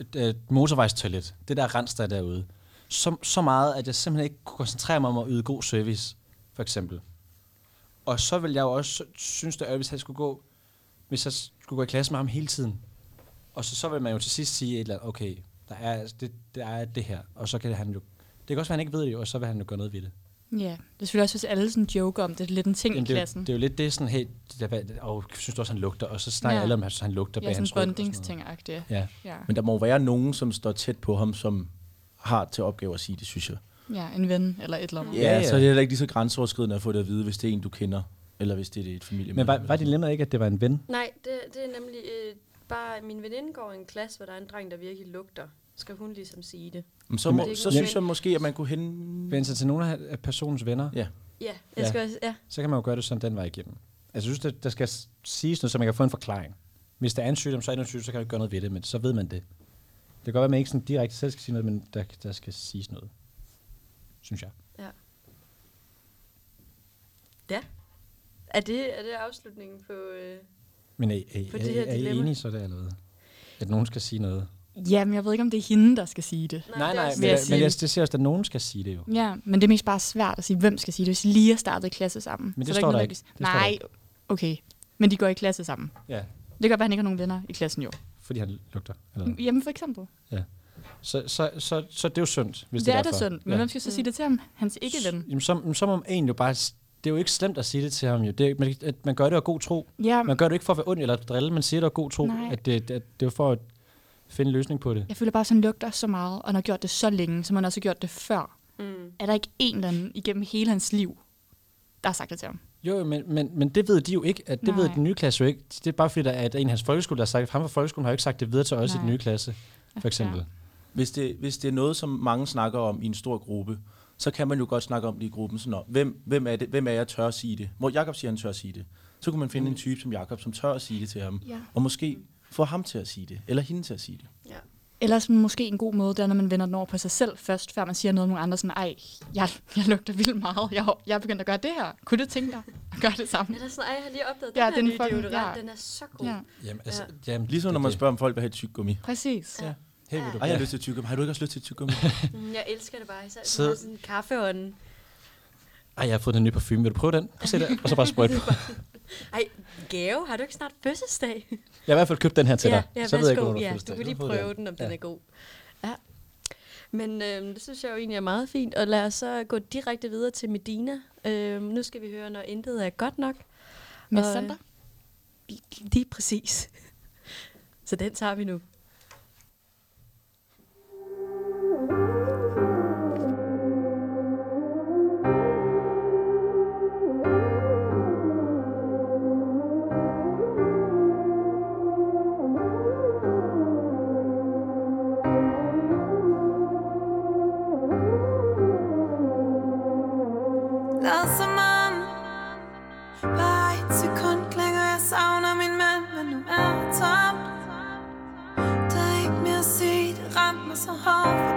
[SPEAKER 4] et, et motorvejstoilet. Det der rens, der er derude. Så, så meget, at jeg simpelthen ikke kunne koncentrere mig om at yde god service, for eksempel. Og så vil jeg jo også synes, det er, hvis jeg skulle gå, hvis jeg skulle gå i klasse med ham hele tiden. Og så, så vil man jo til sidst sige et eller andet, okay, der er, altså, det, der er det her. Og så kan han jo, det kan også være, at han ikke ved det, jo, og så vil han jo gøre noget ved det.
[SPEAKER 5] Ja, det er selvfølgelig også, hvis alle sådan joker om det. Det er lidt en ting
[SPEAKER 4] Jamen,
[SPEAKER 5] i
[SPEAKER 4] det, er jo,
[SPEAKER 5] klassen.
[SPEAKER 4] det er jo lidt det sådan, hey, det der, og synes du også, han lugter? Og så snakker
[SPEAKER 5] Ja.
[SPEAKER 4] alle om, at han lugter
[SPEAKER 5] ja,
[SPEAKER 4] bag
[SPEAKER 5] sådan
[SPEAKER 4] hans ryg. og sådan
[SPEAKER 5] bondingsting-agtigt.
[SPEAKER 4] Ja.
[SPEAKER 5] Ja.
[SPEAKER 2] Men der må være nogen, som står tæt på ham, som har til opgave at sige det, synes jeg.
[SPEAKER 5] ja, en ven eller et eller andet.
[SPEAKER 2] Ja,
[SPEAKER 4] Ja,
[SPEAKER 2] ja,
[SPEAKER 4] ja.
[SPEAKER 2] så er det heller ikke lige så grænseoverskridende at få det at vide, hvis det er en, du kender, eller hvis det er et familie.
[SPEAKER 4] Men var, var dilemmaet ikke, at det var en ven?
[SPEAKER 3] Nej, det, det er nemlig øh, bare, min veninde går i en klasse, hvor der er en dreng, der virkelig lugter. Skal hun ligesom sige det?
[SPEAKER 2] Men så, må,
[SPEAKER 3] det
[SPEAKER 2] så synes jeg måske, at man kunne hen...
[SPEAKER 4] Vende sig til nogle af- personens venner,
[SPEAKER 2] Ja.
[SPEAKER 3] Ja, jeg
[SPEAKER 2] Ja.
[SPEAKER 3] skal også, ja.
[SPEAKER 4] så kan man jo gøre det sådan den vej igennem. jeg synes, der, der skal siges noget, så man kan få en forklaring. Hvis der er en sygdom, så er det en sygdom, så kan man gøre noget ved det, men så ved man det. Det kan godt være, at man ikke sådan direkte selv skal sige noget, men der, der skal siges noget. Synes jeg.
[SPEAKER 3] Ja. Er det, er det afslutningen på... Øh...
[SPEAKER 4] Men er, er,
[SPEAKER 3] På
[SPEAKER 4] er,
[SPEAKER 3] det her
[SPEAKER 4] er, er I
[SPEAKER 3] dilemma?
[SPEAKER 4] enige så der, eller hvad? At nogen skal sige noget?
[SPEAKER 5] Jamen, jeg ved ikke, om det er hende, der skal sige det.
[SPEAKER 4] Nej, nej, men,
[SPEAKER 5] jeg
[SPEAKER 4] men jeg, det siger også, at nogen skal sige det jo.
[SPEAKER 5] Ja, men det er mest bare svært at sige, hvem skal sige det, hvis de lige har startet i klasse sammen.
[SPEAKER 4] Men det
[SPEAKER 5] Så er
[SPEAKER 4] står der ikke. Det står der
[SPEAKER 5] Nej,
[SPEAKER 4] ikke.
[SPEAKER 5] okay. Men de går i klasse sammen.
[SPEAKER 4] Ja,
[SPEAKER 5] Det være, at han ikke har nogen venner i klassen jo.
[SPEAKER 4] fordi han lugter. Eller?
[SPEAKER 5] Jamen for eksempel.
[SPEAKER 4] Så, så, så, så det er jo synd, hvis
[SPEAKER 5] det,
[SPEAKER 4] det,
[SPEAKER 5] er
[SPEAKER 4] er
[SPEAKER 5] det
[SPEAKER 4] derfor.
[SPEAKER 5] synd. Men hvem skal så sige det til ham? Hans ikke-ven.
[SPEAKER 4] Jamen, så, så må man egentlig jo bare... Det er jo ikke slemt at sige det til ham. Jo. Det er, man, at man gør det af god tro.
[SPEAKER 5] Ja,
[SPEAKER 4] Man gør det ikke for at være ond eller drille, man siger det af god tro.
[SPEAKER 5] Nej.
[SPEAKER 4] At det, at det er jo for at finde en løsning på det.
[SPEAKER 5] jeg føler bare, at han lugter så meget, og han har gjort det så længe, som han også har gjort det før.
[SPEAKER 3] Mm.
[SPEAKER 5] Er der ikke en eller anden igennem hele hans liv, der har sagt det til ham?
[SPEAKER 4] Jo, men, men, men det ved de jo ikke. At det
[SPEAKER 5] Nej.
[SPEAKER 4] ved den nye klasse jo ikke. Det er bare fordi, der er en af hans folkeskole, der har sagt, ham fra folkeskolen har jo ikke sagt det videre til os i
[SPEAKER 5] Nej.
[SPEAKER 4] den nye klasse, for eksempel.
[SPEAKER 5] Ja.
[SPEAKER 2] Hvis det, hvis det er noget, som mange snakker om i en stor gruppe, så kan man jo godt snakke om det i gruppen. Sådan, "Nå, hvem, hvem, er det, hvem er jeg tør at sige det? Hvor Jakob siger, han tør at sige det. Så kunne man finde en type som Jakob, som tør at sige det til ham.
[SPEAKER 5] Ja.
[SPEAKER 2] Og måske få ham til at sige det, eller hende til at sige det.
[SPEAKER 5] Ellers måske en god måde, det er, når man vender den over på sig selv først, før man siger noget om nogle andre, sådan, ej, jeg, jeg lugter vildt meget, jeg, har- jeg er begyndt at gøre det her. Kunne du tænke dig at gøre det samme?
[SPEAKER 3] Er der sådan, ej, jeg har lige opdaget
[SPEAKER 5] Ja,
[SPEAKER 3] den her
[SPEAKER 5] den
[SPEAKER 3] nye
[SPEAKER 5] fucking-
[SPEAKER 3] deodorant,
[SPEAKER 5] ja.
[SPEAKER 3] den er så god.
[SPEAKER 5] Ja,
[SPEAKER 4] Jamen, altså,
[SPEAKER 3] Ja.
[SPEAKER 4] jamen,
[SPEAKER 2] Ligesom når man spørger, om folk vil have et tyggegummi.
[SPEAKER 5] præcis.
[SPEAKER 3] Ja.
[SPEAKER 4] Hey, vil du
[SPEAKER 2] Ej, jeg har lyst til tyggegummi. Har du ikke også lyst til tyggegummi?
[SPEAKER 3] Mm, jeg elsker det bare, især
[SPEAKER 4] Så-
[SPEAKER 3] så... sådan en kaffeånden.
[SPEAKER 4] Ej, jeg har fået den nye parfume. Vil du prøve den? Prøv at se der. Og så bare sprøjte på.
[SPEAKER 3] Ej, gave, har du ikke snart fødselsdag?
[SPEAKER 4] Jeg har i hvert fald købt den her til
[SPEAKER 3] ja,
[SPEAKER 4] dig.
[SPEAKER 3] ja,
[SPEAKER 4] så ved jeg ikke,
[SPEAKER 3] ja, du kan lige prøve den, om
[SPEAKER 4] Ja.
[SPEAKER 3] den er god. Ja. Men øhm, det synes jeg jo egentlig er meget fint. Og lad os så gå direkte videre til Medina. Øhm, nu skal vi høre, når intet er godt nok.
[SPEAKER 5] Med
[SPEAKER 3] Og, øh,
[SPEAKER 5] Sander?
[SPEAKER 3] Lige præcis. Så den tager vi nu.
[SPEAKER 6] Det ramte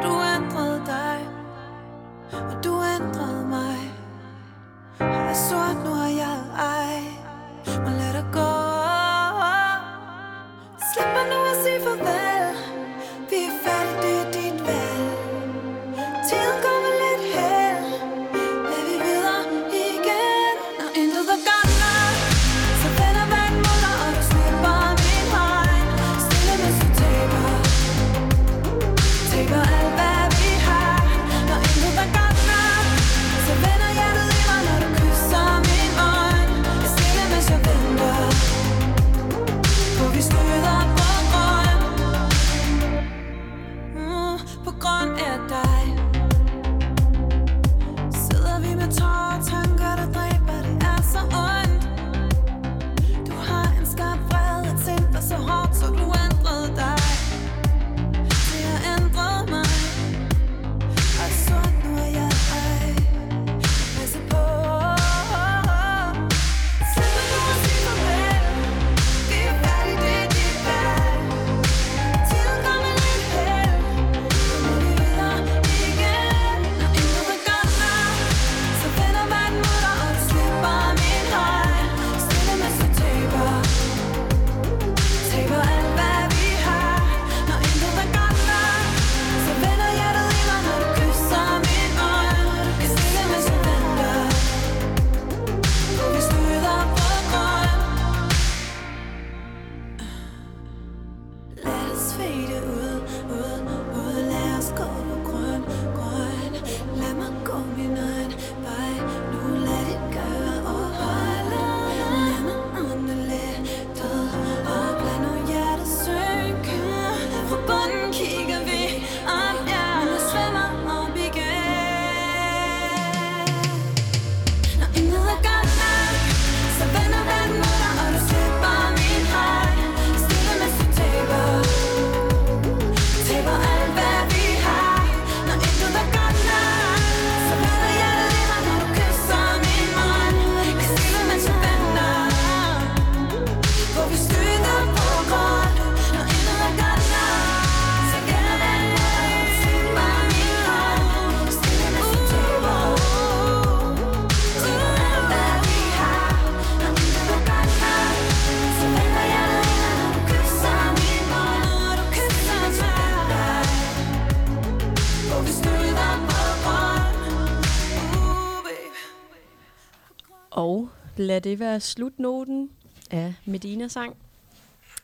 [SPEAKER 3] lad det være slutnoten af Medina sang.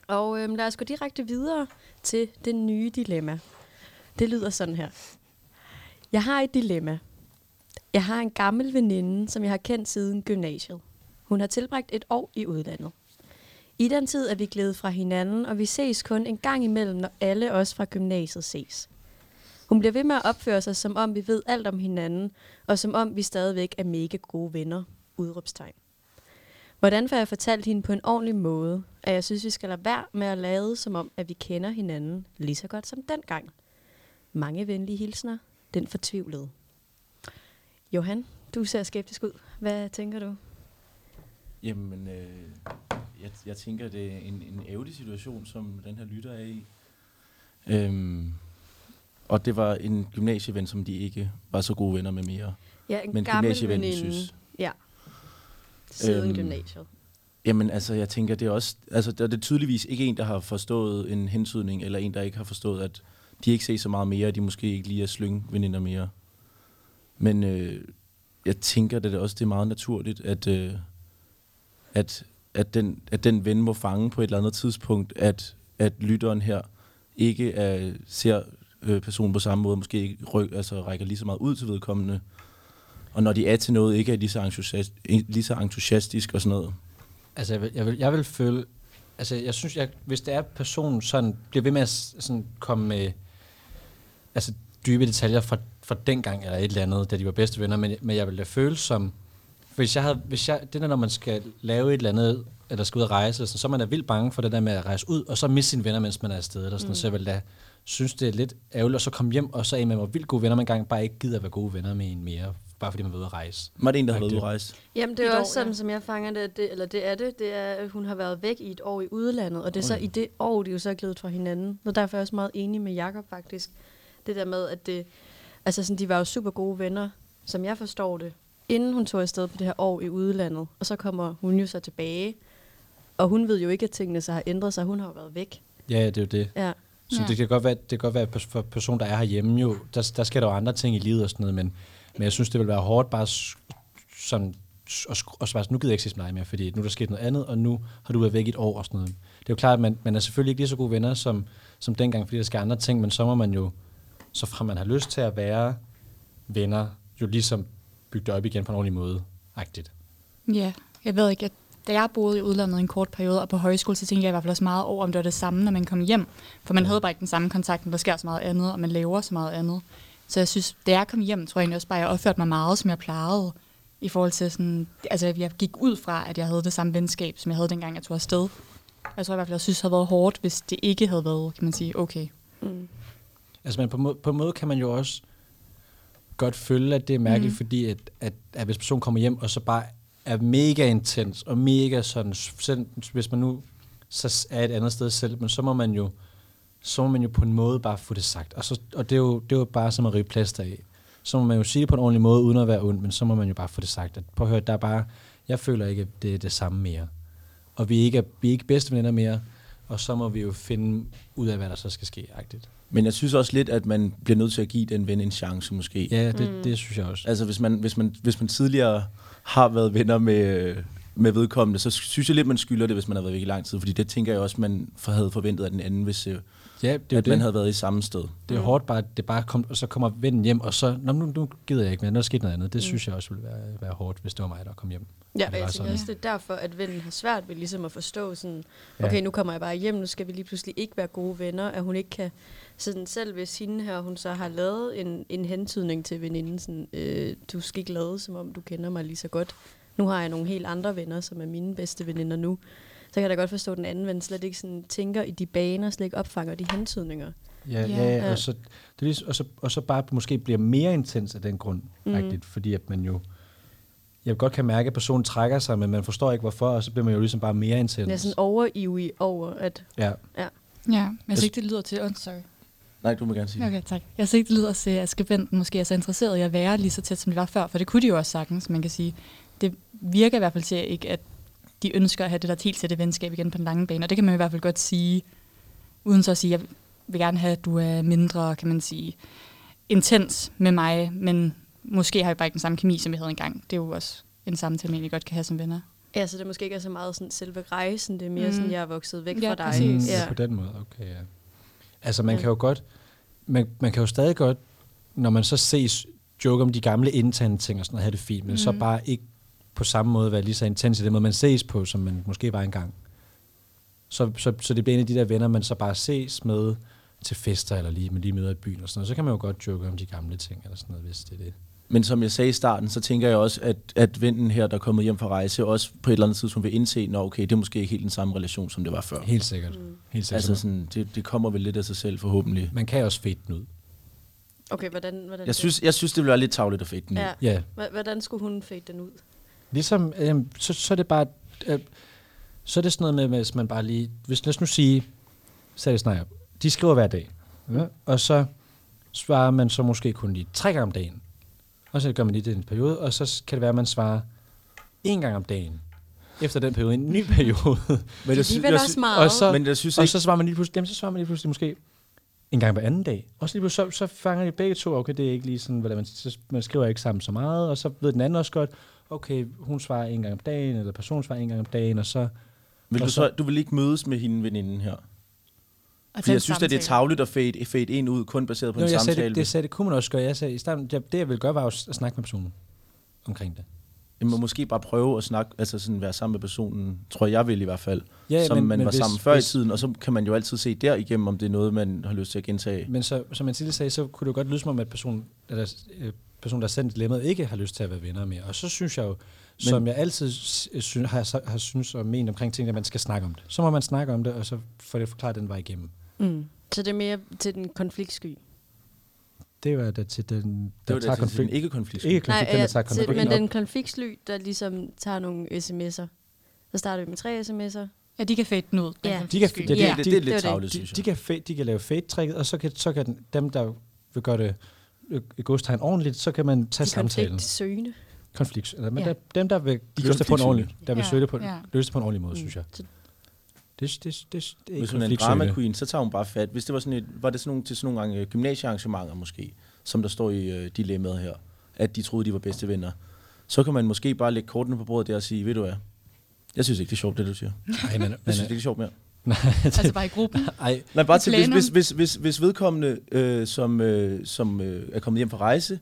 [SPEAKER 3] Og øhm, lad os gå direkte videre til det nye dilemma. Det lyder sådan her. Jeg har et dilemma. Jeg har en gammel veninde, som jeg har kendt siden gymnasiet. Hun har tilbragt et år i udlandet. I den tid er vi glædet fra hinanden, og vi ses kun en gang imellem, når alle os fra gymnasiet ses. Hun bliver ved med at opføre sig, som om vi ved alt om hinanden, og som om vi stadigvæk er mega gode venner. Udråbstegn. Hvordan får jeg fortalt hende på en ordentlig måde, at jeg synes, vi skal lade være med at lade, som om, at vi kender hinanden lige så godt som dengang? Mange venlige hilsner. Den fortvivlede. Johan, du ser skeptisk ud. Hvad tænker du?
[SPEAKER 2] Jamen, øh, jeg, jeg tænker, det er en, en ærgerlig situation, som den her lytter er i. Øhm, og det var en gymnasieven, som de ikke var så gode venner med mere.
[SPEAKER 3] Ja, en
[SPEAKER 2] Men
[SPEAKER 3] gammel
[SPEAKER 2] gymnasievennen
[SPEAKER 3] veninde.
[SPEAKER 2] synes.
[SPEAKER 3] Ja. Siden
[SPEAKER 2] Øhm,
[SPEAKER 3] gymnasiet.
[SPEAKER 2] Jamen, altså, jeg tænker, det er også... Altså, der er det tydeligvis ikke en, der har forstået en hensydning, eller en, der ikke har forstået, at de ikke ses så meget mere, og de måske ikke lige er slyngveninder mere. Men øh, jeg tænker, at det også det er meget naturligt, at, øh, at, at, den, at den ven må fange på et eller andet tidspunkt, at, at lytteren her ikke er, ser øh, personen på samme måde, måske ikke ryk, altså, rækker lige så meget ud til vedkommende. Og når de er til noget, ikke er lige så, entusiast, lige så entusiastisk og sådan noget.
[SPEAKER 4] Altså, jeg vil, jeg vil, jeg vil føle... Altså, jeg synes, jeg, hvis det er, at personen sådan bliver ved med at sådan komme med altså, dybe detaljer fra, fra dengang eller et eller andet, da de var bedste venner, men, men jeg vil da føle som... Hvis jeg havde, hvis jeg, det der, når man skal lave et eller andet, eller skal ud og rejse, eller sådan, så er man da vildt bange for det der med at rejse ud, og så miste sine venner, mens man er afsted. Eller sådan, mm. Så jeg vil da synes, det er lidt ærgerligt, at så komme hjem, og så er man var vildt gode venner, man engang bare ikke gider at være gode venner med en mere, bare fordi man ud at rejse.
[SPEAKER 2] Var det en, der havde været ude at rejse?
[SPEAKER 3] Jamen, det er
[SPEAKER 5] Et
[SPEAKER 3] jo
[SPEAKER 5] år,
[SPEAKER 3] også sådan,
[SPEAKER 5] ja.
[SPEAKER 3] som jeg fanger det, det, eller det er det, det er, at hun har været væk i et år i udlandet, og det er så i det år, de jo så er glædet fra hinanden. Og derfor er jeg også meget enig med Jakob faktisk. Det der med, at det, altså sådan, de var jo super gode venner, som jeg forstår det, inden hun tog afsted på det her år i udlandet. Og så kommer hun jo så tilbage, og hun ved jo ikke, at tingene så har ændret sig. Hun har jo været væk.
[SPEAKER 4] Ja, det er jo det.
[SPEAKER 3] Ja.
[SPEAKER 4] Så
[SPEAKER 5] Ja.
[SPEAKER 4] det kan godt være, det kan godt være for person, der er herhjemme jo, der, der sker der jo andre ting i livet og sådan noget, men, men jeg synes, det vil være hårdt bare sådan, og, og sådan, nu gider jeg ikke ses med dig mere, fordi nu er der sket noget andet, og nu har du været væk i et år og sådan noget. Det er jo klart, at man, man er selvfølgelig ikke lige så gode venner som, som dengang, fordi der skal andre ting, men så må man jo, så fra man har lyst til at være venner, jo ligesom bygge det op igen på en ordentlig måde, agtigt.
[SPEAKER 5] Ja, jeg ved ikke, at da jeg boede i udlandet en kort periode, og på højskole, så tænkte jeg i hvert fald også meget over, om det var det samme, når man kom hjem. For man havde bare ikke den samme kontakt, men der sker så meget andet, og man laver så meget andet. Så jeg synes, da jeg kom hjem, tror jeg egentlig også bare, at jeg opførte mig meget, som jeg plejede. I forhold til sådan, altså jeg gik ud fra, at jeg havde det samme venskab, som jeg havde dengang, jeg tog afsted. Jeg tror i hvert fald, jeg synes, det havde været hårdt, hvis det ikke havde været, kan man sige, okay.
[SPEAKER 3] Mm.
[SPEAKER 4] Altså, men på, må, på en måde kan man jo også godt føle, at det er mærkeligt, mm. fordi at, at, at hvis personen kommer hjem, og så bare er mega intens, og mega sådan, selv hvis man nu så er et andet sted selv, men så må man jo, så må man jo på en måde bare få det sagt. Og, så, og det, er jo, det er jo bare som at rive plaster af. Så må man jo sige det på en ordentlig måde, uden at være ond, men så må man jo bare få det sagt. At, prøv at høre, der er bare, jeg føler ikke, at det er det samme mere. Og vi er ikke, vi er ikke bedste venner mere, og så må vi jo finde ud af, hvad der så skal ske, agtigt.
[SPEAKER 2] Men jeg synes også lidt, at man bliver nødt til at give den ven en chance måske.
[SPEAKER 4] Ja, det,
[SPEAKER 3] Mm.
[SPEAKER 4] det synes jeg også.
[SPEAKER 2] Altså hvis man, hvis, man, hvis man tidligere har været venner med, med vedkommende, så synes jeg lidt, man skylder det, hvis man har været væk i lang tid. Fordi det tænker jeg også, man for- havde forventet af den anden, hvis øh,
[SPEAKER 4] Ja, det er
[SPEAKER 2] at man
[SPEAKER 4] det.
[SPEAKER 2] havde været i samme sted.
[SPEAKER 4] Det er jo hårdt bare, at det bare kom, og så kommer vennen hjem, og så, Nå, nu, nu gider jeg ikke mere, nu er der sket noget andet. Det
[SPEAKER 3] Mm.
[SPEAKER 4] synes jeg også ville være, være hårdt, hvis det var mig, der kom hjem.
[SPEAKER 3] Ja,
[SPEAKER 4] det
[SPEAKER 3] og jeg tænker
[SPEAKER 4] sådan.
[SPEAKER 3] også, det er derfor, at vennen har svært ved ligesom at forstå sådan,
[SPEAKER 4] Ja.
[SPEAKER 3] okay, nu kommer jeg bare hjem, nu skal vi lige pludselig ikke være gode venner, at hun ikke kan, sådan selv hvis hende her, hun så har lavet en, en hentydning til veninden, sådan, øh, du skal ikke lade, som om du kender mig lige så godt. Nu har jeg nogle helt andre venner, som er mine bedste veninder nu. Så kan jeg da godt forstå, at den anden ven slet ikke sådan tænker i de baner, slet ikke opfanger de hentydninger.
[SPEAKER 4] Ja,
[SPEAKER 5] Ja.
[SPEAKER 4] ja, ja,
[SPEAKER 3] Ja.
[SPEAKER 4] og, så, det er lige, og, så, og så bare måske bliver mere intens af den grund,
[SPEAKER 3] Mm.
[SPEAKER 4] mm. fordi at man jo, jeg godt kan mærke, at personen trækker sig, men man forstår ikke hvorfor, og så bliver man jo ligesom bare mere intens.
[SPEAKER 3] Jeg er sådan overivrig over, at
[SPEAKER 4] ja.
[SPEAKER 5] Ja, men jeg synes ikke, det lyder til... Oh, sorry.
[SPEAKER 2] Nej, du må gerne sige.
[SPEAKER 5] Okay, tak. Jeg synes ikke, det lyder til, at skribenten måske er så interesseret i at være lige så tæt, som de var før, for det kunne de jo også sagtens, man kan sige. Det virker i hvert fald til ikke, at de ønsker at have det der helt tætte venskab igen på den lange bane, og det kan man i hvert fald godt sige, uden så at sige, jeg vil gerne have, at du er mindre, kan man sige, intens med mig, men måske har vi bare ikke den samme kemi, som vi havde engang. Det er jo også en samtale, man egentlig godt kan have som venner.
[SPEAKER 3] Ja, så det måske ikke er så meget sådan selve rejsen, det er mere
[SPEAKER 5] Mm.
[SPEAKER 3] sådan, jeg er vokset væk
[SPEAKER 5] Ja,
[SPEAKER 3] fra dig.
[SPEAKER 5] præcis.
[SPEAKER 4] Ja.
[SPEAKER 3] Ja.
[SPEAKER 4] På den måde, okay, ja. Altså, man
[SPEAKER 3] Ja.
[SPEAKER 4] kan jo godt, man, man kan jo stadig godt, når man så ses, joke om de gamle interne ting og sådan noget, have det fint, men mm. så bare ikke på samme måde være lige så intens i den måde, man ses på, som man måske var engang. Så, så, så det bliver en af de der venner, man så bare ses med til fester, eller lige, man lige møder i byen og sådan noget. Så kan man jo godt joke om de gamle ting, eller sådan noget, hvis det er det.
[SPEAKER 2] Men som jeg sagde i starten, så tænker jeg også, at, at vennen her, der er kommet hjem fra rejse, også på et eller andet tidspunkt vil indse, at okay, det er måske ikke helt den samme relation, som det var før.
[SPEAKER 4] Helt sikkert.
[SPEAKER 3] Mm.
[SPEAKER 4] Helt sikkert.
[SPEAKER 2] Altså sådan, det, det kommer vel lidt af sig selv forhåbentlig.
[SPEAKER 4] man kan også fade den ud.
[SPEAKER 3] Okay, hvordan, hvordan
[SPEAKER 2] Jeg synes, jeg synes det ville være lidt tavligt at fade den ud.
[SPEAKER 3] Ja.
[SPEAKER 4] Ja,
[SPEAKER 3] Hvordan skulle hun fade den ud?
[SPEAKER 4] Ligesom, øh, så, så er det bare, øh, så er det sådan noget med, hvis man bare lige, hvis lad os nu sige, så er det snart, de skriver hver dag, ja, og så svarer man så måske kun lige tre gange om dagen, og så gør man lige det i en periode, og så kan det være, at man svarer en gang om dagen, efter den periode, en ny periode,
[SPEAKER 2] Men
[SPEAKER 3] Det
[SPEAKER 2] jeg,
[SPEAKER 3] er
[SPEAKER 2] sy-
[SPEAKER 3] alligevel
[SPEAKER 2] jeg,
[SPEAKER 3] også
[SPEAKER 2] sy-
[SPEAKER 3] meget.
[SPEAKER 4] og så,
[SPEAKER 2] men jeg synes
[SPEAKER 4] og så svarer man lige pludselig, jamen, så svarer man lige pludselig måske en gang hver anden dag. Og så, lige pludselig, så, så fanger de begge to, okay, det er ikke lige sådan, hvordan man, så, man skriver ikke sammen så meget, og så ved den anden også godt, okay, hun svarer en gang om dagen, eller personen svarer en gang om dagen, og så,
[SPEAKER 2] vil du, så,
[SPEAKER 4] så-
[SPEAKER 2] du vil ikke mødes med hende veninden her?
[SPEAKER 5] Og
[SPEAKER 2] Fordi jeg synes, at det er tavligt at fade, fade en ud, kun baseret på
[SPEAKER 4] Nå,
[SPEAKER 2] en
[SPEAKER 4] jeg sagde
[SPEAKER 2] samtale.
[SPEAKER 4] det, det, sagde, det kunne man også gøre. Jeg sagde, i starten, det, det, jeg ville gøre, var jo at snakke med personen omkring det.
[SPEAKER 2] Jamen, må måske bare prøve at snakke, altså sådan være sammen med personen, tror jeg vil i hvert fald,
[SPEAKER 4] Ja,
[SPEAKER 2] som
[SPEAKER 4] men-
[SPEAKER 2] man
[SPEAKER 4] men
[SPEAKER 2] var
[SPEAKER 4] hvis-
[SPEAKER 2] sammen før
[SPEAKER 4] hvis-
[SPEAKER 2] i tiden, og så kan man jo altid se derigennem, om det er noget, man har lyst til at gentage.
[SPEAKER 4] Men så, som man tidligere sagde, så kunne det jo godt lyde som om, at personen, eller, personen der har sendt dilemmaet, ikke har lyst til at være venner mere. Og så synes jeg jo, men, som jeg altid sy- har, har synes og ment omkring ting, at man skal snakke om det. Så må man snakke om det, og så får det forklaret den vej igennem.
[SPEAKER 3] Mm. Så det er mere til den konfliktsky.
[SPEAKER 4] Det var da til den,
[SPEAKER 2] Det
[SPEAKER 4] der
[SPEAKER 2] var
[SPEAKER 4] tager
[SPEAKER 2] det, konflikt. ikke konflikt.
[SPEAKER 4] Ikke konflikt, den, der tager
[SPEAKER 3] til, men den konfliktsly, der ligesom tager nogle sms'er. Så starter vi med tre sms'er.
[SPEAKER 5] Ja, de kan fade den ud.
[SPEAKER 3] Ja.
[SPEAKER 4] De kan, ja,
[SPEAKER 2] Det,
[SPEAKER 5] Ja.
[SPEAKER 2] det, det, det er
[SPEAKER 3] det
[SPEAKER 2] lidt
[SPEAKER 3] det.
[SPEAKER 2] tavligt,
[SPEAKER 4] de,
[SPEAKER 2] synes
[SPEAKER 4] de,
[SPEAKER 2] jeg.
[SPEAKER 4] kan fade, de kan lave fade-tricket, og så kan, så kan den, dem, der vil gøre det godstegn ordentligt, så kan man tage
[SPEAKER 3] De
[SPEAKER 4] samtalen.
[SPEAKER 3] konfliktsøgende.
[SPEAKER 4] Konflikt. Eller, men
[SPEAKER 3] Ja.
[SPEAKER 4] der, dem, der vil
[SPEAKER 2] De
[SPEAKER 4] løse det på en ordentlig, der vil
[SPEAKER 5] Ja,
[SPEAKER 4] søge det på,
[SPEAKER 5] ja.
[SPEAKER 4] løse det på en ordentlig måde,
[SPEAKER 3] Mm.
[SPEAKER 4] synes jeg.
[SPEAKER 3] Så
[SPEAKER 4] Det, det, det, det, er
[SPEAKER 2] Hvis hun er en drama queen, så tager hun bare fat. Hvis det var sådan et, var det sådan nogle, til sådan nogle gange øh, gymnasiearrangementer måske, som der står i øh, dilemmaet her, at de troede, de var bedste venner, så kan man måske bare lægge kortene på bordet der og sige, ved du hvad, jeg synes ikke, det er sjovt, det du siger.
[SPEAKER 4] Nej, men,
[SPEAKER 2] Jeg
[SPEAKER 4] men,
[SPEAKER 2] synes ikke, det er sjovt mere.
[SPEAKER 4] Nej,
[SPEAKER 5] Altså bare i gruppen.
[SPEAKER 4] ej,
[SPEAKER 2] Nej, bare til, hvis, hvis, hvis, hvis, hvis vedkommende, øh, som, øh, som øh, er kommet hjem fra rejse,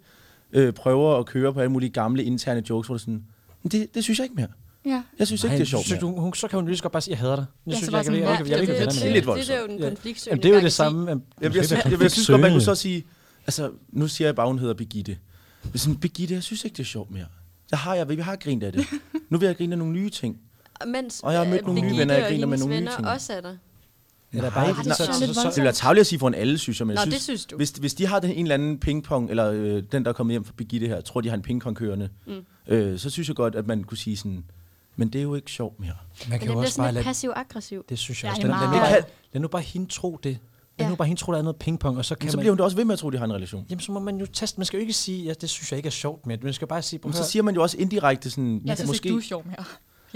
[SPEAKER 2] øh, prøver at køre på alle mulige gamle interne jokes, hvor det sådan, "Men det, det synes jeg ikke mere.
[SPEAKER 5] Ja.
[SPEAKER 2] Jeg synes ikke,
[SPEAKER 4] nej,
[SPEAKER 2] det er sjovt
[SPEAKER 4] så,
[SPEAKER 2] mere.
[SPEAKER 4] du, hun, så kan hun lige så godt bare sige, jeg hader dig. Jeg
[SPEAKER 5] Ja,
[SPEAKER 4] synes, jeg,
[SPEAKER 5] bare
[SPEAKER 4] jeg, jeg,
[SPEAKER 5] sådan,
[SPEAKER 4] jeg, jeg, jeg, vil ikke
[SPEAKER 2] det-
[SPEAKER 4] være
[SPEAKER 2] det- er lidt
[SPEAKER 3] det er jo
[SPEAKER 4] Ja.
[SPEAKER 3] konfliktsøgende
[SPEAKER 4] Jamen, det er jo det samme. men
[SPEAKER 2] Jeg, jeg, jeg, jeg, jeg synes godt, man kunne så sige, altså, nu siger jeg bare, hun hedder Birgitte. Hvis sådan, Birgitte, jeg synes ikke, det er sjovt mere. Jeg har, jeg, jeg har grint af det. Nu vil jeg grine af nogle nye ting.
[SPEAKER 3] Mens
[SPEAKER 2] Og jeg har mødt
[SPEAKER 3] øh,
[SPEAKER 2] nogle nye venner, jeg
[SPEAKER 3] og
[SPEAKER 2] griner med nogle nye
[SPEAKER 3] venner
[SPEAKER 2] ting.
[SPEAKER 3] også er der.
[SPEAKER 4] Eller
[SPEAKER 2] Nej,
[SPEAKER 4] bare,
[SPEAKER 2] det er
[SPEAKER 4] så, så, så,
[SPEAKER 2] Det være tageligt at sige for en alle, synes jeg. Men
[SPEAKER 3] Nå,
[SPEAKER 2] jeg
[SPEAKER 3] det
[SPEAKER 2] synes,
[SPEAKER 3] synes du.
[SPEAKER 2] Hvis, hvis de har den en eller anden pingpong, eller øh, den, der er kommet hjem fra Birgitte her, tror, de har en pingpong kørende,
[SPEAKER 3] Mm.
[SPEAKER 2] øh, så synes jeg godt, at man kunne sige sådan, men det er jo ikke sjovt mere.
[SPEAKER 4] man
[SPEAKER 3] Men
[SPEAKER 4] kan
[SPEAKER 3] det
[SPEAKER 4] jo
[SPEAKER 3] bliver
[SPEAKER 4] også bare lade,
[SPEAKER 3] passiv-aggressiv.
[SPEAKER 4] det synes jeg
[SPEAKER 5] Ja,
[SPEAKER 4] også.
[SPEAKER 5] det
[SPEAKER 4] Lad,
[SPEAKER 5] er
[SPEAKER 4] lad, lad, lad nu bare hende tro det. Lad
[SPEAKER 3] Ja.
[SPEAKER 4] nu bare hende tro, der er noget pingpong, og så kan
[SPEAKER 2] Men så
[SPEAKER 4] man...
[SPEAKER 2] bliver hun da også ved med at tro, at de har en relation.
[SPEAKER 4] Jamen, så må man jo teste. Man skal jo ikke sige, ja, det synes jeg ikke er sjovt med. Man skal bare sige,
[SPEAKER 2] Men så siger man jo også indirekte sådan,
[SPEAKER 5] Ja, så synes
[SPEAKER 2] måske...
[SPEAKER 5] du er sjov mere.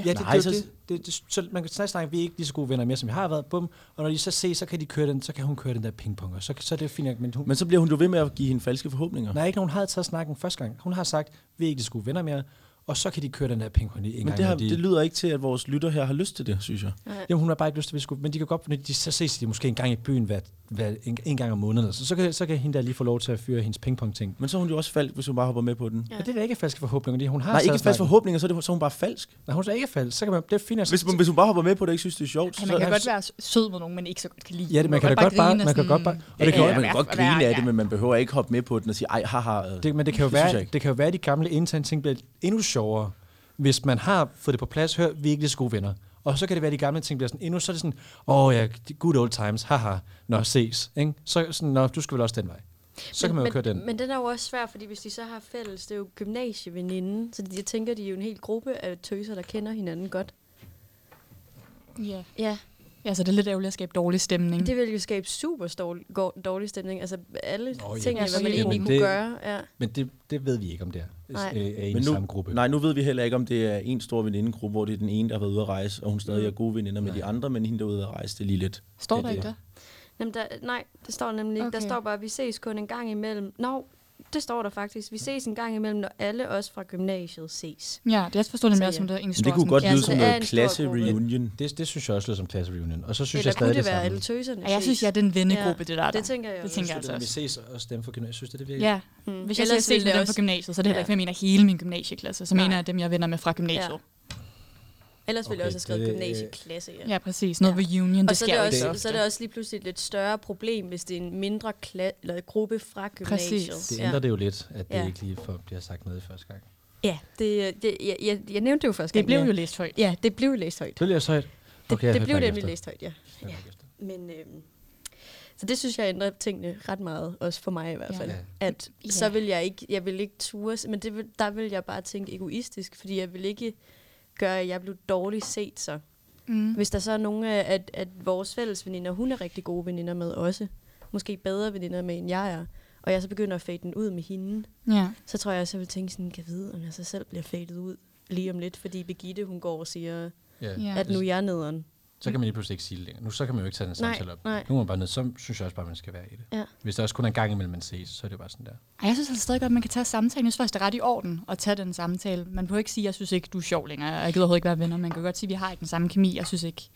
[SPEAKER 4] Ja, det,
[SPEAKER 2] Nej,
[SPEAKER 4] det,
[SPEAKER 2] så-
[SPEAKER 4] det, det, det, så man kan snakke, at vi er ikke lige så gode venner mere, som vi har været. Bum. Og når de så ses, så kan de køre den, så kan hun køre den der pingpong, og så, så er det fint. Men hun,
[SPEAKER 2] Men så bliver hun jo ved med at give hende falske forhåbninger.
[SPEAKER 4] nej, ikke når hun har taget snakken første gang. Hun har sagt, vi er ikke lige så gode venner mere, og så kan de køre den der pingpong en
[SPEAKER 2] Men
[SPEAKER 4] gang.
[SPEAKER 2] det, har,
[SPEAKER 4] de,
[SPEAKER 2] det lyder ikke til, at vores lytter her har lyst til det, synes jeg.
[SPEAKER 4] Jamen, hun har bare ikke lyst til, at vi skulle... Men de kan godt, når de så ses de måske en gang i byen, hver, hver, en, en, gang om måneden, så, så, kan, så kan hende der lige få lov til at fyre hendes pingpong-ting.
[SPEAKER 2] Men så er hun jo også falsk, hvis hun bare hopper med på den.
[SPEAKER 4] Ja. Men det er da ikke falske forhåbninger. det er- Hun har
[SPEAKER 2] Nej, ikke
[SPEAKER 4] taget
[SPEAKER 2] falsk
[SPEAKER 4] snakken.
[SPEAKER 2] forhåbninger, så er, det, så er hun bare falsk.
[SPEAKER 4] Nej, hun er ikke falsk. Så kan man, det er fint.
[SPEAKER 2] Hvis, hun- hvis hun bare hopper med på det ikke synes, det er sjovt,
[SPEAKER 5] Ja,
[SPEAKER 2] så
[SPEAKER 5] man kan
[SPEAKER 2] er-
[SPEAKER 5] godt være sød mod nogen, man ikke så godt kan lide.
[SPEAKER 4] Ja, det, man kan da godt bare, man kan godt bare, og det kan,
[SPEAKER 2] man kan
[SPEAKER 5] være-
[SPEAKER 2] godt grine af det, men man behøver ikke hoppe med på den og sige, ej, haha.
[SPEAKER 4] Det, men det kan, jo være, det kan jo være, at de gamle interne ting bliver endnu sjovere, hvis man har fået det på plads. Hør, vi er ikke lige så gode venner. Og så kan det være, at de gamle ting bliver sådan endnu, så er det sådan, åh oh, ja, good old times, haha, nå, ses. Ikke? Så sådan, nå, du skal vel også den vej. Så kan man jo
[SPEAKER 3] men,
[SPEAKER 4] køre den.
[SPEAKER 3] Men den er jo også svær, fordi hvis de så har fælles, det er jo gymnasieveninde, så de, jeg tænker, de er jo en hel gruppe af tøser, der kender hinanden godt.
[SPEAKER 5] Ja.
[SPEAKER 3] Ja,
[SPEAKER 5] ja, så det er lidt ærgerligt at skabe dårlig stemning.
[SPEAKER 3] det vil jo skabe super dårlig, dårlig stemning. Altså alle
[SPEAKER 4] Nå, ja,
[SPEAKER 3] ting,
[SPEAKER 5] det
[SPEAKER 3] hvad man egentlig kunne
[SPEAKER 4] det-
[SPEAKER 3] gøre. Ja.
[SPEAKER 4] Men det, det ved vi ikke, om det er.
[SPEAKER 3] Nej.
[SPEAKER 4] Øh, er i
[SPEAKER 2] Men nu,
[SPEAKER 4] samme gruppe.
[SPEAKER 2] nej, nu ved vi heller ikke, om det er en stor venindegruppe, hvor det er den ene, der har været ude at rejse, og hun stadig
[SPEAKER 3] Mm.
[SPEAKER 2] er gode veninder med
[SPEAKER 4] Nej.
[SPEAKER 2] de andre, men hende, der er ude at rejse, det er lige lidt.
[SPEAKER 5] Står
[SPEAKER 2] Ja,
[SPEAKER 5] der
[SPEAKER 2] det
[SPEAKER 5] ikke der?
[SPEAKER 3] Jamen, der, nej, det står nemlig ikke. Der
[SPEAKER 5] Okay.
[SPEAKER 3] står bare, at vi ses kun en gang imellem. Nå, det står der faktisk. Vi ses en gang imellem, når alle os fra gymnasiet ses.
[SPEAKER 5] Ja, det er forstået det mere som
[SPEAKER 3] ja.
[SPEAKER 5] der egentlig
[SPEAKER 2] Men
[SPEAKER 5] står
[SPEAKER 2] det kunne godt lyde som
[SPEAKER 3] det er
[SPEAKER 2] noget
[SPEAKER 3] en stor
[SPEAKER 2] klasse reunion.
[SPEAKER 4] Det, det synes jeg også lyder som klasse reunion. Og så synes
[SPEAKER 3] Eller
[SPEAKER 4] jeg stadig
[SPEAKER 3] kunne det
[SPEAKER 4] det
[SPEAKER 3] være alle tøserne
[SPEAKER 5] Ja, jeg synes, det er en vennegruppe, det der.
[SPEAKER 3] Det tænker jeg
[SPEAKER 5] Det
[SPEAKER 3] også.
[SPEAKER 5] tænker jeg
[SPEAKER 4] Synes
[SPEAKER 5] altså
[SPEAKER 4] du, vi
[SPEAKER 5] også.
[SPEAKER 4] ses og stemme for gymnasiet? Synes du, det virker?
[SPEAKER 5] Ja,
[SPEAKER 3] Mm.
[SPEAKER 5] hvis jeg siger
[SPEAKER 3] Ellers
[SPEAKER 5] ses
[SPEAKER 3] det
[SPEAKER 5] dem
[SPEAKER 3] også-
[SPEAKER 5] fra gymnasiet, så er det heller ikke, jeg mener hele min gymnasieklasse. Så mener jeg dem, jeg er venner med fra gymnasiet.
[SPEAKER 3] Ellers ville jeg
[SPEAKER 4] Okay,
[SPEAKER 3] også have skrevet
[SPEAKER 4] det-
[SPEAKER 3] gymnasieklasse, ja.
[SPEAKER 5] Ja, præcis. Noget
[SPEAKER 3] Ja.
[SPEAKER 5] reunion,
[SPEAKER 3] Og
[SPEAKER 5] det
[SPEAKER 3] så er
[SPEAKER 5] sker
[SPEAKER 3] det,
[SPEAKER 5] så
[SPEAKER 3] også,
[SPEAKER 5] ofte.
[SPEAKER 3] så er det også lige pludselig et lidt større problem, hvis det er en mindre kla- eller gruppe fra gymnasiet.
[SPEAKER 5] Præcis.
[SPEAKER 4] Det
[SPEAKER 3] ja.
[SPEAKER 4] ændrer det jo lidt, at det
[SPEAKER 3] Ja.
[SPEAKER 4] ikke lige for, bliver sagt noget første gang.
[SPEAKER 3] Ja, det, det, jeg, jeg, jeg nævnte det jo første
[SPEAKER 5] Det
[SPEAKER 3] gang.
[SPEAKER 5] blev
[SPEAKER 3] ja.
[SPEAKER 5] jo læst højt.
[SPEAKER 3] Ja, det blev læst højt.
[SPEAKER 4] Det bliver så højt.
[SPEAKER 3] Det,
[SPEAKER 4] Okay,
[SPEAKER 3] det
[SPEAKER 4] hørte
[SPEAKER 3] blev nemlig læst højt, ja. Ja. Men, øhm, så det synes jeg ændrer tingene ret meget, også for mig i hvert
[SPEAKER 5] Ja.
[SPEAKER 3] fald.
[SPEAKER 4] Ja.
[SPEAKER 3] At
[SPEAKER 5] Ja.
[SPEAKER 3] så vil jeg ikke, jeg vil ikke ture, men det vil, der vil jeg bare tænke egoistisk, fordi jeg vil ikke gøre, at jeg blev dårligt set så.
[SPEAKER 5] Mm.
[SPEAKER 3] Hvis der så er nogle af at, at vores fælles veninder, hun er rigtig gode veninder med også, måske bedre veninder med, end jeg er, og jeg så begynder at fade den ud med hende,
[SPEAKER 5] Ja.
[SPEAKER 3] så tror jeg også, jeg vil tænke sådan, kan vide, om jeg så selv bliver fadet ud lige om lidt, fordi Begitte, hun går og siger.
[SPEAKER 4] Ja.
[SPEAKER 3] at nu er jeg nederen.
[SPEAKER 4] Så kan man lige pludselig ikke sige det længere. Nu så kan man jo ikke tage den
[SPEAKER 3] Nej,
[SPEAKER 4] samtale op.
[SPEAKER 3] nej.
[SPEAKER 4] Nu er man bare nødt. Så synes jeg også bare, man skal være i det.
[SPEAKER 3] Ja.
[SPEAKER 4] Hvis der også kun er en gang imellem, man ses, så er det bare sådan der.
[SPEAKER 5] Ej, jeg synes altså stadig godt, at man kan tage samtalen. Jeg synes faktisk, det er ret i orden at tage den samtale. Man behøver ikke sige, at jeg synes ikke, du er sjov længere. Jeg gider overhovedet ikke være venner. Man kan godt sige, at vi har ikke den samme kemi. Jeg synes ikke,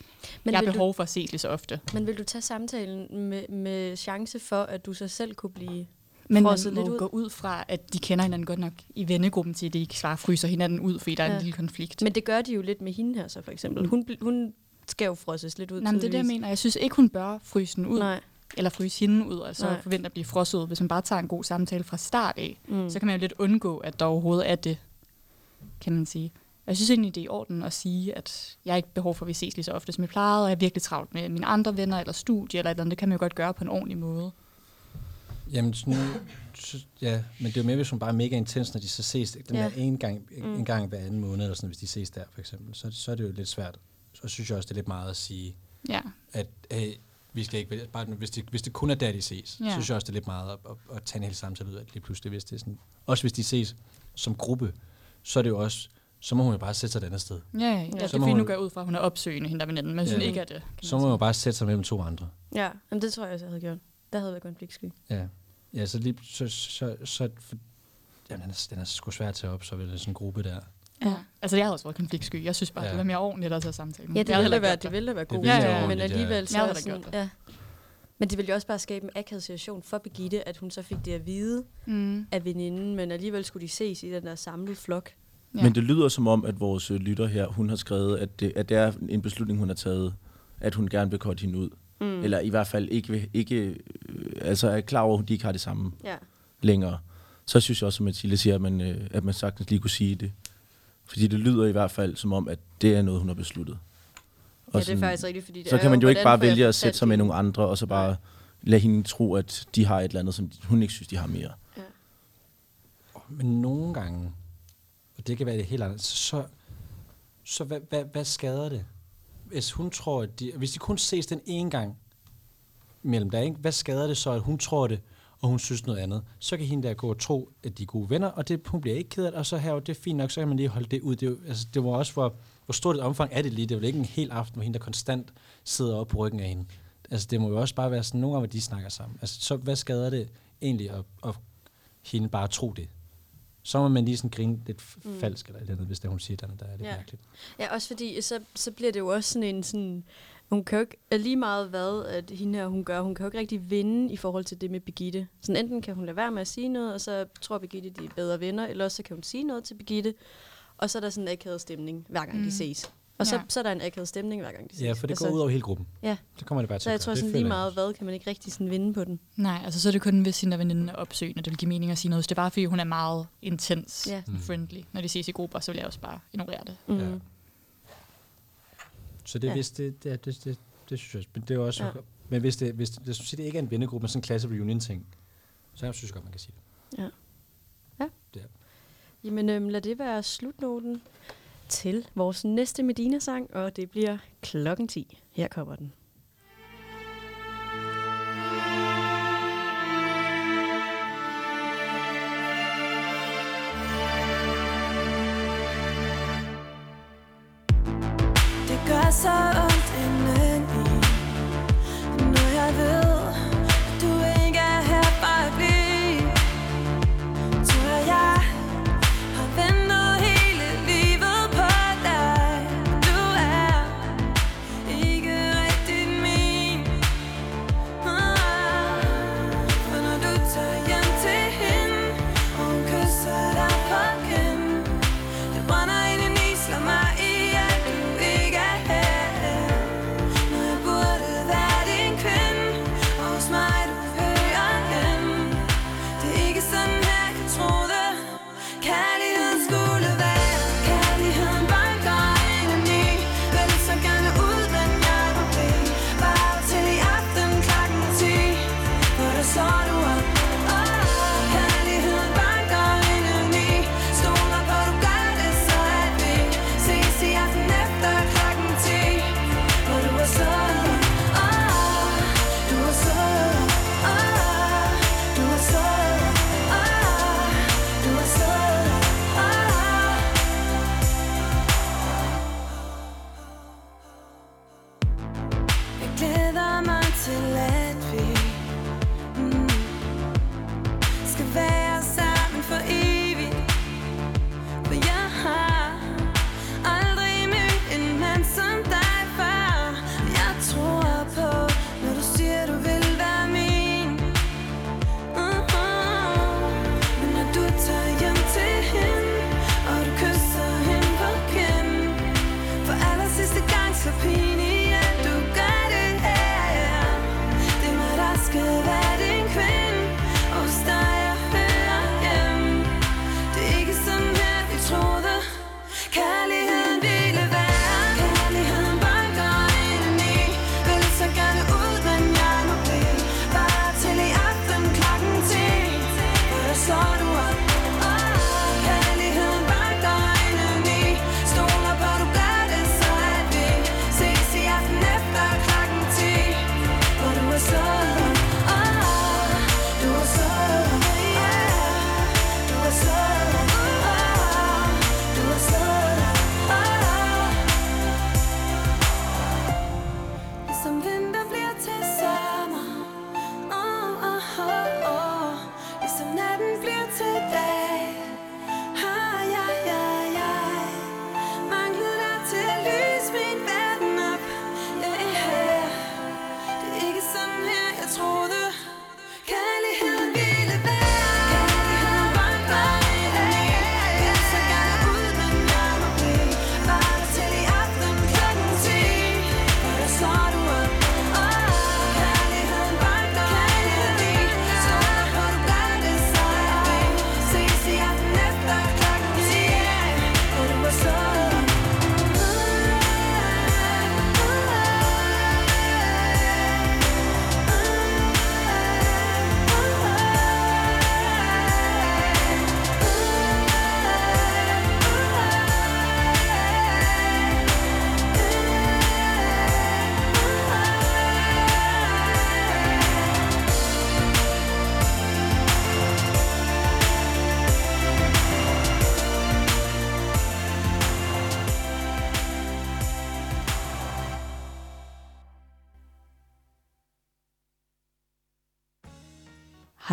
[SPEAKER 3] Men
[SPEAKER 5] jeg har behov for at ses lige så ofte.
[SPEAKER 3] du, men vil du tage samtalen med, med chance for, at du så selv kunne blive...
[SPEAKER 5] Men man må
[SPEAKER 3] lidt ud.
[SPEAKER 5] gå ud fra, at de kender hinanden godt nok i vennegruppen til, at de ikke bare fryser hinanden ud, fordi der er
[SPEAKER 3] Ja.
[SPEAKER 5] en lille konflikt.
[SPEAKER 3] Men det gør de jo lidt med hende her så, for eksempel. Hun, hun skal jo frosses lidt ud,
[SPEAKER 5] Nej, men det er det, jeg mener. Jeg synes ikke, hun bør fryse den ud,
[SPEAKER 3] Nej.
[SPEAKER 5] eller fryse hende ud, og så
[SPEAKER 3] Nej.
[SPEAKER 5] forvente at blive frosset ud. Hvis man bare tager en god samtale fra start af,
[SPEAKER 3] Mm.
[SPEAKER 5] så kan man jo lidt undgå, at der overhovedet er det, kan man sige. Jeg synes egentlig, det er i orden at sige, at jeg har ikke behov for, at vi ses lige så ofte, som jeg plejede, og jeg er virkelig travlt med mine andre venner, eller studie, eller et eller andet. Det kan man jo godt gøre på en ordentlig måde.
[SPEAKER 4] Jamen, nu, ja, men det er jo mere, hvis hun bare er mega intens, når de så ses den
[SPEAKER 3] Ja.
[SPEAKER 4] der en gang,
[SPEAKER 3] Mm.
[SPEAKER 4] en gang hver anden måned, eller sådan, hvis de ses der, for eksempel, så, så er det jo lidt svært. Så synes jeg også, det er lidt meget at sige,
[SPEAKER 5] Ja,
[SPEAKER 4] at hey, vi skal ikke, bare, hvis, det, hvis det kun er der, de ses,
[SPEAKER 5] Ja.
[SPEAKER 4] så synes jeg også, det er lidt meget at, at, at tage en hel samtale ud af det lige pludselig, hvis det er sådan. Også hvis de ses som gruppe, så er det jo også, så må hun jo bare sætte sig et andet sted.
[SPEAKER 5] ja, ja. ja det er
[SPEAKER 4] Så må
[SPEAKER 5] fordi,
[SPEAKER 4] hun-
[SPEAKER 5] nu går ud fra, at hun er opsøgende, hende der veninden, men
[SPEAKER 4] Ja.
[SPEAKER 5] hun ikke er det. Kan
[SPEAKER 4] Så må hun jo bare sætte sig mellem to andre.
[SPEAKER 3] Ja, men det tror jeg også, jeg havde gjort. Der havde været konfliktsky.
[SPEAKER 4] Ja, ja så, lige, så, så, så for, jamen, den er, den er sgu svær at tage op, så vel sådan en gruppe der.
[SPEAKER 5] Ja. Altså, jeg havde også været konfliktsky. Jeg synes bare,
[SPEAKER 4] Ja.
[SPEAKER 5] ja. det var mere ordentligt at tage samtalen.
[SPEAKER 3] Ja, det
[SPEAKER 5] havde
[SPEAKER 3] ville være, det ville være
[SPEAKER 4] Det
[SPEAKER 3] god.
[SPEAKER 4] ville
[SPEAKER 5] være
[SPEAKER 3] ja, men
[SPEAKER 4] ja.
[SPEAKER 3] alligevel så
[SPEAKER 5] Jeg
[SPEAKER 3] er
[SPEAKER 5] havde da
[SPEAKER 3] sådan,
[SPEAKER 5] gjort
[SPEAKER 3] ja. Men det ville jo også bare skabe en akavet situation for Birgitte, at hun så fik det at vide
[SPEAKER 5] Mm.
[SPEAKER 3] af veninden, men alligevel skulle de ses i den der samlede flok.
[SPEAKER 5] Ja.
[SPEAKER 2] Men det lyder som om, at vores øh, lytter her, hun har skrevet, at det, at det er en beslutning, hun har taget, at hun gerne vil korte hende ud.
[SPEAKER 3] Mm.
[SPEAKER 2] Eller i hvert fald ikke, vil- ikke øh, altså er klar over, at de ikke har det samme
[SPEAKER 3] Ja.
[SPEAKER 2] længere. Så synes jeg også, som Mathilde siger, at man, øh, at man sagtens lige kunne sige det. Fordi det lyder i hvert fald som om, at det er noget, hun har besluttet.
[SPEAKER 3] ja, det er faktisk rigtigt, fordi det
[SPEAKER 2] så
[SPEAKER 3] er
[SPEAKER 2] kan man jo ikke bare vælge at sætte sig med nogle andre, og så bare lade hende tro, at de har et eller andet, som hun ikke synes, de har mere.
[SPEAKER 4] Men nogle gange, og det kan være det helt andet, så, så hvad, hvad, hvad skader det? Hvis hun tror, at de, hvis de kun ses den ene gang mellem der, ikke? hvad skader det så, at hun tror det, og hun synes noget andet? Så kan hende der gå og tro, at de er gode venner, og det, hun bliver ikke ked af det, og så her, det er fint nok, så kan man lige holde det ud. Det, er jo, altså, det var også, hvor, hvor stort et omfang er det lige. Det er jo ikke en hel aften, hvor hende der konstant sidder op på ryggen af hende. Altså, det må jo også bare være sådan, nogle gange, hvor de snakker sammen. Altså, så hvad skader det egentlig at, at hende bare tro det? Så må man lige sådan grine lidt
[SPEAKER 3] Mm.
[SPEAKER 4] falsk, eller et eller andet, hvis det, hun siger, der, der er lidt
[SPEAKER 3] ja.
[SPEAKER 4] mærkeligt.
[SPEAKER 3] Ja, også fordi, så, så bliver det jo også sådan en sådan... Hun kan jo ikke, er lige meget hvad, at hende her, hun gør, hun kan jo ikke rigtig vinde i forhold til det med Begitte. Sådan enten kan hun lade være med at sige noget, og så tror Begitte, de er bedre venner, eller også så kan hun sige noget til Begitte, og så er der sådan en akavet stemning, hver gang mm. De ses. Og så,
[SPEAKER 5] Ja.
[SPEAKER 3] så er der en akavet stemning, hver gang de ses.
[SPEAKER 4] Ja, for det går ud over hele gruppen.
[SPEAKER 3] Ja.
[SPEAKER 4] Så kommer det bare til
[SPEAKER 3] Så jeg tror sådan lige meget hvad, kan man ikke rigtig sådan vinde på den.
[SPEAKER 5] Nej, altså så er det kun, hvis hende der veninden er opsøgende, det vil give mening at sige noget. Hvis det er bare, fordi hun er meget intens
[SPEAKER 3] Ja.
[SPEAKER 5] ja.
[SPEAKER 4] Mm.
[SPEAKER 5] friendly. Når de ses i grupper, så vil jeg også bare ignorere det.
[SPEAKER 3] Mm.
[SPEAKER 4] Ja. Så det,
[SPEAKER 3] Ja.
[SPEAKER 4] hvis det, det, det, det, det synes jeg. Men det er også...
[SPEAKER 3] Ja.
[SPEAKER 4] Men hvis det, hvis det, du siger, det ikke er en vennegruppe, men sådan en klasse reunion ting, så jeg synes jeg godt, man kan sige det.
[SPEAKER 3] Ja. Ja.
[SPEAKER 4] Det er.
[SPEAKER 3] Jamen øhm, lad det være slutnoten til vores næste Medina-sang, og det bliver klokken 10. Her kommer den.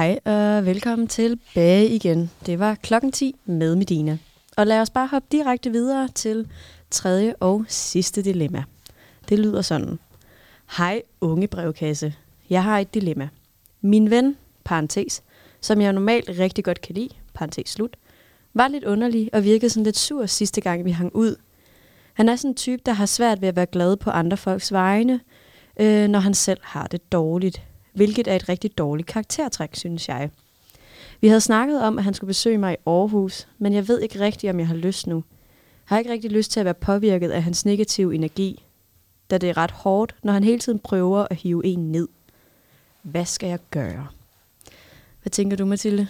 [SPEAKER 3] Hej og velkommen tilbage igen. Det var klokken 10 med Medina. Og lad os bare hoppe direkte videre til tredje og sidste dilemma. Det lyder sådan. Hej unge brevkasse. Jeg har et dilemma. Min ven, parentes, som jeg normalt rigtig godt kan lide, parentes slut, var lidt underlig og virkede sådan lidt sur sidste gang, vi hang ud. Han er sådan en type, der har svært ved at være glad på andre folks vegne, øh, når han selv har det dårligt. Hvilket er et rigtig dårligt karaktertræk, synes jeg. Vi havde snakket om, at han skulle besøge mig i Aarhus, men jeg ved ikke rigtigt, om jeg har lyst nu. Jeg har ikke rigtig lyst til at være påvirket af hans negative energi, da det er ret hårdt, når han hele tiden prøver at hive en ned. Hvad skal jeg gøre? Hvad tænker du, Mathilde?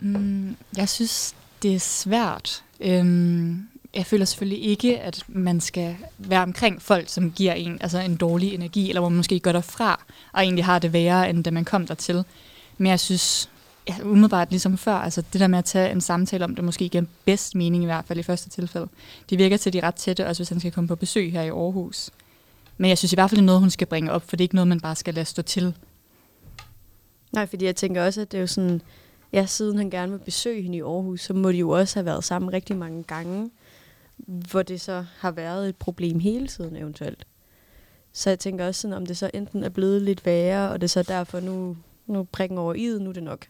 [SPEAKER 5] Mm, jeg synes, det er svært. Øhm, jeg føler selvfølgelig ikke, at man skal være omkring folk, som giver en altså en dårlig energi, eller hvor man måske går derfra, og egentlig har det værre, end da man kom dertil. Men jeg synes, ja, umiddelbart ligesom før, altså det der med at tage en samtale om det, måske giver bedst mening i hvert fald i første tilfælde. Det virker til, at de er ret tætte, også hvis han skal komme på besøg her i Aarhus. Men jeg synes i hvert fald, det er noget, hun skal bringe op, for det er ikke noget, man bare skal lade stå til.
[SPEAKER 3] Nej, fordi jeg tænker også, at det er jo sådan, ja, siden han gerne vil besøge hende i Aarhus, så må de jo også have været sammen rigtig mange gange, hvor det så har været et problem hele tiden eventuelt. Så jeg tænker også sådan, om det så enten er blevet lidt værre, og det er så derfor nu, nu prikken over i nu er det nok.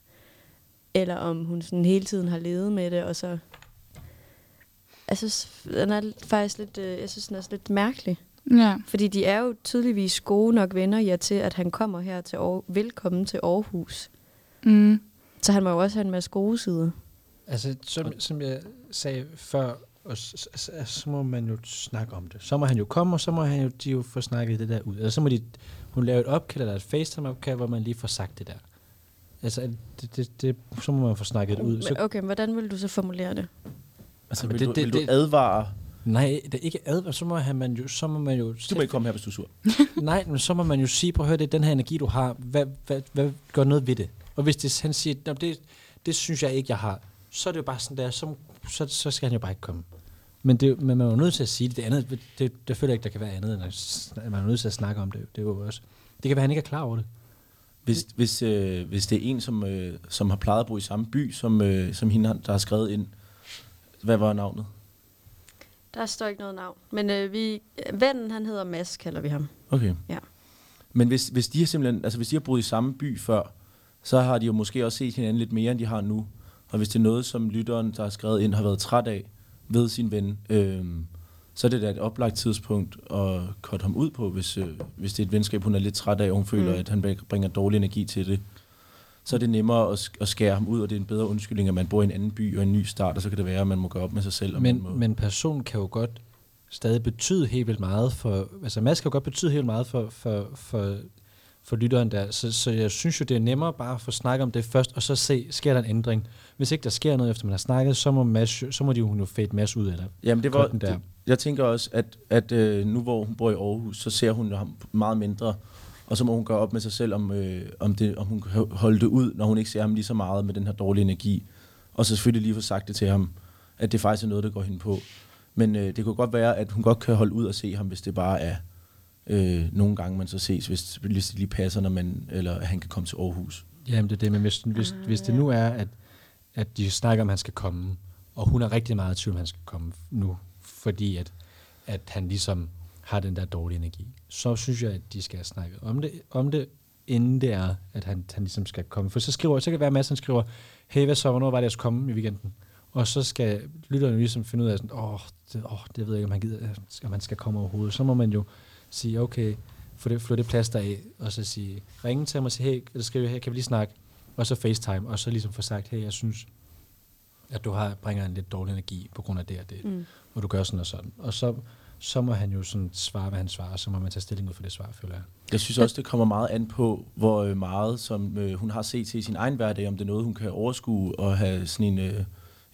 [SPEAKER 3] Eller om hun sådan hele tiden har levet med det, og så... Jeg synes, den er faktisk lidt, øh, jeg synes, den er lidt mærkelig.
[SPEAKER 5] Ja.
[SPEAKER 3] Fordi de er jo tydeligvis gode nok venner, ja, til at han kommer her til Aarhus, velkommen til Aarhus.
[SPEAKER 5] Mm.
[SPEAKER 3] Så han må jo også have en masse gode sider.
[SPEAKER 4] Altså, som, som jeg sagde før, og så, så, så må man jo snakke om det. Så må han jo komme, og så må han jo, de jo få snakket det der ud. Eller så må de, hun lave et opkald, eller et FaceTime-opkald, hvor man lige får sagt det der. Altså, det, det, det, så må man få snakket det ud. Så,
[SPEAKER 3] Men okay, hvordan vil du så formulere det?
[SPEAKER 2] Altså,
[SPEAKER 4] Men
[SPEAKER 2] vil,
[SPEAKER 4] det-
[SPEAKER 2] du,
[SPEAKER 4] det-
[SPEAKER 2] vil du
[SPEAKER 4] det-
[SPEAKER 2] advare?
[SPEAKER 4] nej, det er ikke advar, så må han man jo, så må man jo...
[SPEAKER 2] Du må ikke komme her, hvis du er sur.
[SPEAKER 4] Nej, men så må man jo sige, prøv at høre, det er den her energi, du har. Hvad, hvad, hvad gør noget ved det? Og hvis det, han siger, "Nå, det, det synes jeg ikke, jeg har, så er det jo bare sådan der, så, så, så skal han jo bare ikke komme. Men, det, men man er jo nødt til at sige det. Det andet, det, det føler jeg ikke, der kan være andet, end at man er nødt til at snakke om det. Det er jo også... Det kan være, at han ikke er klar over det.
[SPEAKER 2] Hvis, hvis, øh, hvis det er en, som, øh, som har plejet at bo i samme by, som, øh, som hende, der har skrevet ind, hvad var navnet?
[SPEAKER 3] Der står ikke noget navn. Men øh, vi, vennen, han hedder Mads, kalder vi ham.
[SPEAKER 2] Okay.
[SPEAKER 3] Ja.
[SPEAKER 2] Men hvis, hvis de har simpelthen, altså hvis de har boet i samme by før, så har de jo måske også set hinanden lidt mere, end de har nu. Og hvis det er noget, som lytteren, der har skrevet ind, har været træt af ved sin ven, øh, så er det da et oplagt tidspunkt at korte ham ud på, hvis, øh, hvis det er et venskab, hun er lidt træt af, og hun føler,
[SPEAKER 3] Mm.
[SPEAKER 2] at han bringer dårlig energi til det. Så er det nemmere at, sk- at skære ham ud, og det er en bedre undskyldning, at man bor i en anden by og en ny start, og så kan det være, at man må gøre op med sig selv. og man
[SPEAKER 4] Men,
[SPEAKER 2] må,
[SPEAKER 4] men person kan jo godt stadig betyde helt vildt meget for... Altså Mads kan jo godt betyde helt vildt meget for, for, for, for lytteren der. Så, så jeg synes jo, det er nemmere bare at få snakket om det først, og så se, sker der en ændring. Hvis ikke der sker noget, efter man har snakket, så må, Mads, så må de jo fade Mads ud af det.
[SPEAKER 2] Jamen det var,
[SPEAKER 4] der.
[SPEAKER 2] det, jeg tænker også, at, at øh, nu hvor hun bor i Aarhus, så ser hun ham meget mindre, og så må hun gøre op med sig selv, om, øh, om, det, om hun kan holde det ud, når hun ikke ser ham lige så meget med den her dårlige energi. Og så selvfølgelig lige få sagt det til ham, at det faktisk er noget, der går hende på. Men øh, det kunne godt være, at hun godt kan holde ud og se ham, hvis det bare er øh, nogle gange, man så ses, hvis, hvis det lige passer, når man, eller han kan komme til Aarhus.
[SPEAKER 4] Jamen det er det, men hvis, hvis,
[SPEAKER 3] Ah,
[SPEAKER 4] hvis det
[SPEAKER 3] ja.
[SPEAKER 4] nu er, at, at de snakker om, at han skal komme, og hun er rigtig meget i tvivl, om han skal komme nu, fordi at, at han ligesom har den der dårlige energi, så synes jeg, at de skal have snakket om det, om det inden det er, at han, han ligesom skal komme. For så skriver, så kan det være, at Mads han skriver, hey, hvad så, hvornår var det, jeg skulle komme i weekenden? Og så skal lytterne ligesom finde ud af, sådan, åh, det, åh, det ved jeg ikke, om han, gider, om han skal komme overhovedet. Så må man jo sige, okay, få det, få det plaster af, og så sige, ringe til ham og sige, hey, eller skrive, hey, kan vi lige snakke? Og så FaceTime, og så ligesom få sagt, hey, jeg synes, at du har, bringer en lidt dårlig energi på grund af det og det,
[SPEAKER 3] Mm.
[SPEAKER 4] og du gør sådan og sådan. Og så, så må han jo sådan svare, hvad han svarer, så må man tage stilling ud for det svar, føler jeg.
[SPEAKER 2] Jeg synes også, det kommer meget an på, hvor øh, meget som øh, hun har set til i sin egen hverdag, om det er noget, hun kan overskue og have sådan en, øh,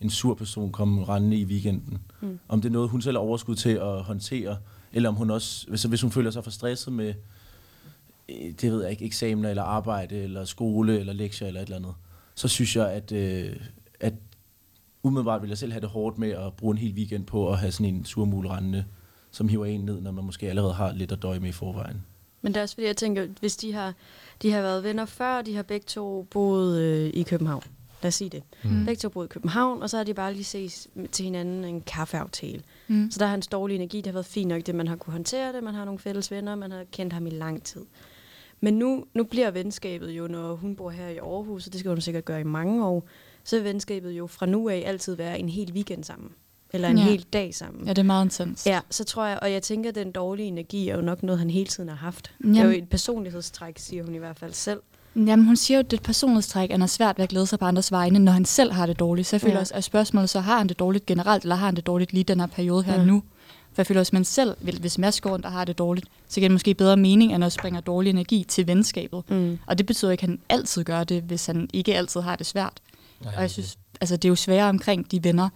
[SPEAKER 2] en sur person komme rendende i weekenden.
[SPEAKER 3] Mm.
[SPEAKER 2] Om det er noget, hun selv har overskud til at håndtere, eller om hun også, hvis, hvis hun føler sig for stresset med, øh, det ved jeg ikke, eksamener eller arbejde eller skole eller lektier eller et eller andet, så synes jeg, at, øh, at umiddelbart vil jeg selv have det hårdt med at bruge en hel weekend på at have sådan en surmul rendende, som hiver en ned, når man måske allerede har lidt at døje med i forvejen.
[SPEAKER 3] Men det er også fordi, jeg tænker, hvis de har, de har været venner før, de har begge to boet øh, i København. Lad os sige det.
[SPEAKER 5] Mm.
[SPEAKER 3] Begge to boet i København, og så har de bare lige ses til hinanden en kaffeaftale.
[SPEAKER 5] Mm.
[SPEAKER 3] Så der har hans dårlige energi, det har været fint nok, det man har kunne håndtere det, man har nogle fælles venner, man har kendt ham i lang tid. Men nu, nu bliver venskabet jo, når hun bor her i Aarhus, og det skal hun sikkert gøre i mange år, så vil venskabet jo fra nu af altid være en hel weekend sammen. Eller en
[SPEAKER 5] Ja.
[SPEAKER 3] hel dag sammen.
[SPEAKER 5] Ja, det er meget intens.
[SPEAKER 3] Ja, så tror jeg, og jeg tænker, at den dårlige energi er jo nok noget, han hele tiden har haft. Jamen. Det er jo et personlighedstræk, siger hun i hvert fald selv.
[SPEAKER 5] Jamen, hun siger jo, at det er et personlighedstræk, at han har svært ved at glæde sig på andres vegne, når han selv har det dårligt. Så jeg føler
[SPEAKER 3] Ja.
[SPEAKER 5] også, at spørgsmålet så, har han det dårligt generelt, eller har han det dårligt lige den her periode her
[SPEAKER 3] Ja.
[SPEAKER 5] nu? For jeg føler også, at man selv, hvis Mads går rundt og har det dårligt, så giver det måske bedre mening, end at springer dårlig energi til venskabet.
[SPEAKER 3] Mm.
[SPEAKER 5] Og det betyder ikke, at han altid gør det, hvis han ikke altid har det svært.
[SPEAKER 4] Nej,
[SPEAKER 5] Og jeg synes, altså det er jo sværere omkring de venner,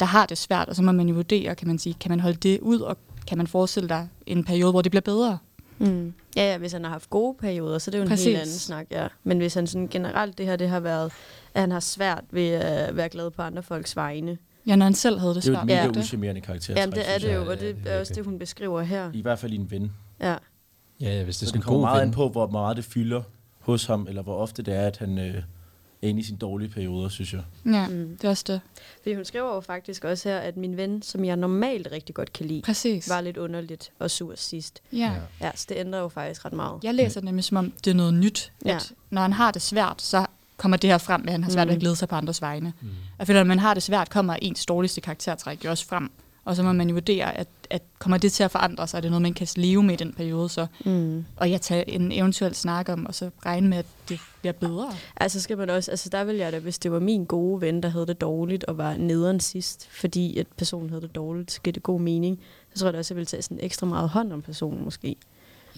[SPEAKER 5] der har det svært, og så må man jo vurdere, kan man sige, kan man holde det ud, og kan man forestille dig en periode, hvor det bliver bedre?
[SPEAKER 3] Mm. Ja, ja, hvis han har haft gode perioder, så er det jo en
[SPEAKER 5] Præcis.
[SPEAKER 3] helt anden snak, ja. Men hvis han sådan generelt det her, det har været, at han har svært ved at være glad på andre folks vegne.
[SPEAKER 5] Ja, når han selv havde det
[SPEAKER 2] Det er jo
[SPEAKER 5] svært.
[SPEAKER 2] et
[SPEAKER 3] Ja.
[SPEAKER 2] mega
[SPEAKER 3] det.
[SPEAKER 2] uschammerende karakter.
[SPEAKER 3] Jamen, det er det jo, og
[SPEAKER 4] Ja,
[SPEAKER 3] det
[SPEAKER 4] er
[SPEAKER 3] er også det, hun beskriver her.
[SPEAKER 2] I hvert fald i en ven.
[SPEAKER 3] Ja.
[SPEAKER 4] Ja, ja, hvis det
[SPEAKER 2] Så
[SPEAKER 4] er
[SPEAKER 2] det
[SPEAKER 4] sådan en god
[SPEAKER 2] meget
[SPEAKER 4] ven.
[SPEAKER 2] an på, hvor meget det fylder hos ham, eller hvor ofte det er, at han øh, er inde i sine dårlige perioder, synes jeg.
[SPEAKER 5] Ja,
[SPEAKER 3] Mm.
[SPEAKER 5] det er også det.
[SPEAKER 3] Fordi hun skriver jo faktisk også her, at min ven, som jeg normalt rigtig godt kan lide,
[SPEAKER 5] Præcis.
[SPEAKER 3] var lidt underligt og sur sidst.
[SPEAKER 5] Ja.
[SPEAKER 3] Ja, så det ændrer jo faktisk ret meget.
[SPEAKER 5] Jeg læser nemlig som om, det er noget nyt.
[SPEAKER 3] Ja.
[SPEAKER 5] At når han har det svært, så kommer det her frem, at han har svært ved at
[SPEAKER 3] Mm.
[SPEAKER 5] glæde sig på andres vegne.
[SPEAKER 4] Mm.
[SPEAKER 5] Jeg føler, at når man har det svært, kommer ens dårligste karaktertræk jo også frem. Og så må man jo vurdere, at, at kommer det til at forandre sig, er det noget, man kan leve med i den periode, så,
[SPEAKER 3] Mm.
[SPEAKER 5] og jeg tager en eventuel snak om, og så regne med, at det bliver bedre.
[SPEAKER 3] Altså skal man også, altså der vil jeg da, hvis det var min gode ven, der havde det dårligt og var nederen sidst, fordi at personen havde det dårligt, så giver det god mening. Så tror jeg da også, at jeg ville tage sådan ekstra meget hånd om personen måske.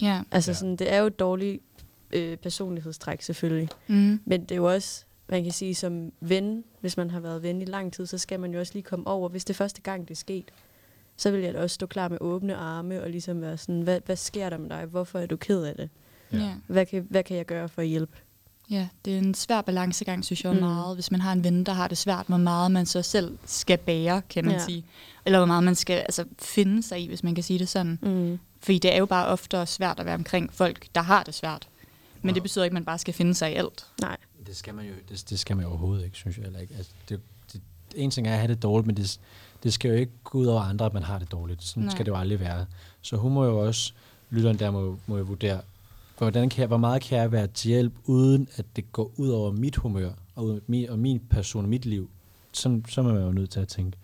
[SPEAKER 5] Ja.
[SPEAKER 3] Altså
[SPEAKER 4] ja.
[SPEAKER 3] sådan, det er jo et dårligt øh, personlighedstræk selvfølgelig.
[SPEAKER 5] Mm.
[SPEAKER 3] Men det er jo også, man kan sige som ven, hvis man har været ven i lang tid, så skal man jo også lige komme over. Hvis det er første gang, det er sket, så vil jeg da også stå klar med åbne arme og ligesom være sådan, hvad, hvad sker der med dig? Hvorfor er du ked af det?
[SPEAKER 4] Ja.
[SPEAKER 3] Hvad kan, hvad kan jeg gøre for at hjælpe?
[SPEAKER 5] Ja, det er en svær balancegang, synes jeg
[SPEAKER 3] Mm.
[SPEAKER 5] meget. Hvis man har en ven, der har det svært, hvor meget man så selv skal bære, kan man
[SPEAKER 3] Ja.
[SPEAKER 5] sige. Eller hvor meget man skal altså, finde sig i, hvis man kan sige det sådan.
[SPEAKER 3] Mm.
[SPEAKER 5] Fordi det er jo bare ofte svært at være omkring folk, der har det svært. Men det betyder ikke, at man bare skal finde sig i alt.
[SPEAKER 3] Nej.
[SPEAKER 4] Det skal man jo, det, det skal man jo overhovedet ikke, synes jeg. Eller ikke. Altså, det, det, en ting er at have det dårligt, men det, det skal jo ikke gå ud over andre, at man har det dårligt. Sådan
[SPEAKER 5] Nej.
[SPEAKER 4] skal det jo aldrig være. Så hun må jo også, lytteren der må, må jo vurdere, hvordan kan jeg, hvor meget kan jeg være til hjælp, uden at det går ud over mit humør, og, min, og min person og mit liv. Så, så er man jo nødt til at tænke.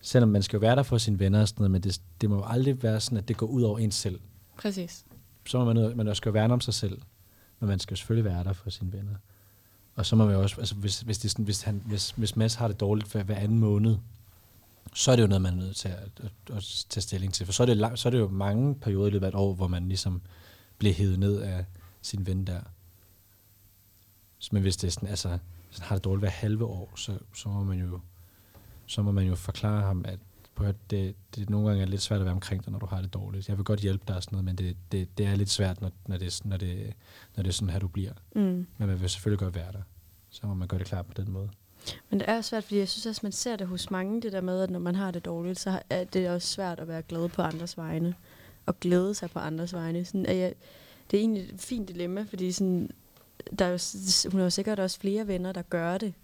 [SPEAKER 4] Selvom man skal jo være der for sine venner og sådan noget, men det, det må jo aldrig være sådan, at det går ud over en selv.
[SPEAKER 5] Præcis.
[SPEAKER 4] Så må man, nødt- man skal jo værne om sig selv, men man skal selvfølgelig være der for sine venner. Og så må man jo også, altså hvis, hvis, det sådan, hvis, han, hvis, hvis Mads har det dårligt hver, hver anden måned, så er det jo noget, man er nødt til at, at, at tage stilling til. For så er, det lang, så er det jo mange perioder i løbet af et år, hvor man ligesom bliver hævet ned af sin ven der. Så, men hvis det er sådan, altså, hvis han har det dårligt hver halve år, så, så må man jo så må man jo forklare ham, at, på, at det, det nogle gange er lidt svært at være omkring dig, når du har det dårligt. Jeg vil godt hjælpe dig og sådan noget, men det, det, det er lidt svært, når, når, det, når, det, når det er sådan her, du bliver.
[SPEAKER 3] Mm.
[SPEAKER 4] Men man vil selvfølgelig godt være der. Så må man gøre det klart på den måde.
[SPEAKER 3] Men det er svært, fordi jeg synes også, man ser det hos mange, det der med, at når man har det dårligt, så er det også svært at være glad på andres vegne. Og glæde sig på andres vegne. Sådan, at jeg, det er egentlig et fint dilemma, fordi sådan, der er jo, hun har jo sikkert også flere venner, der gør det.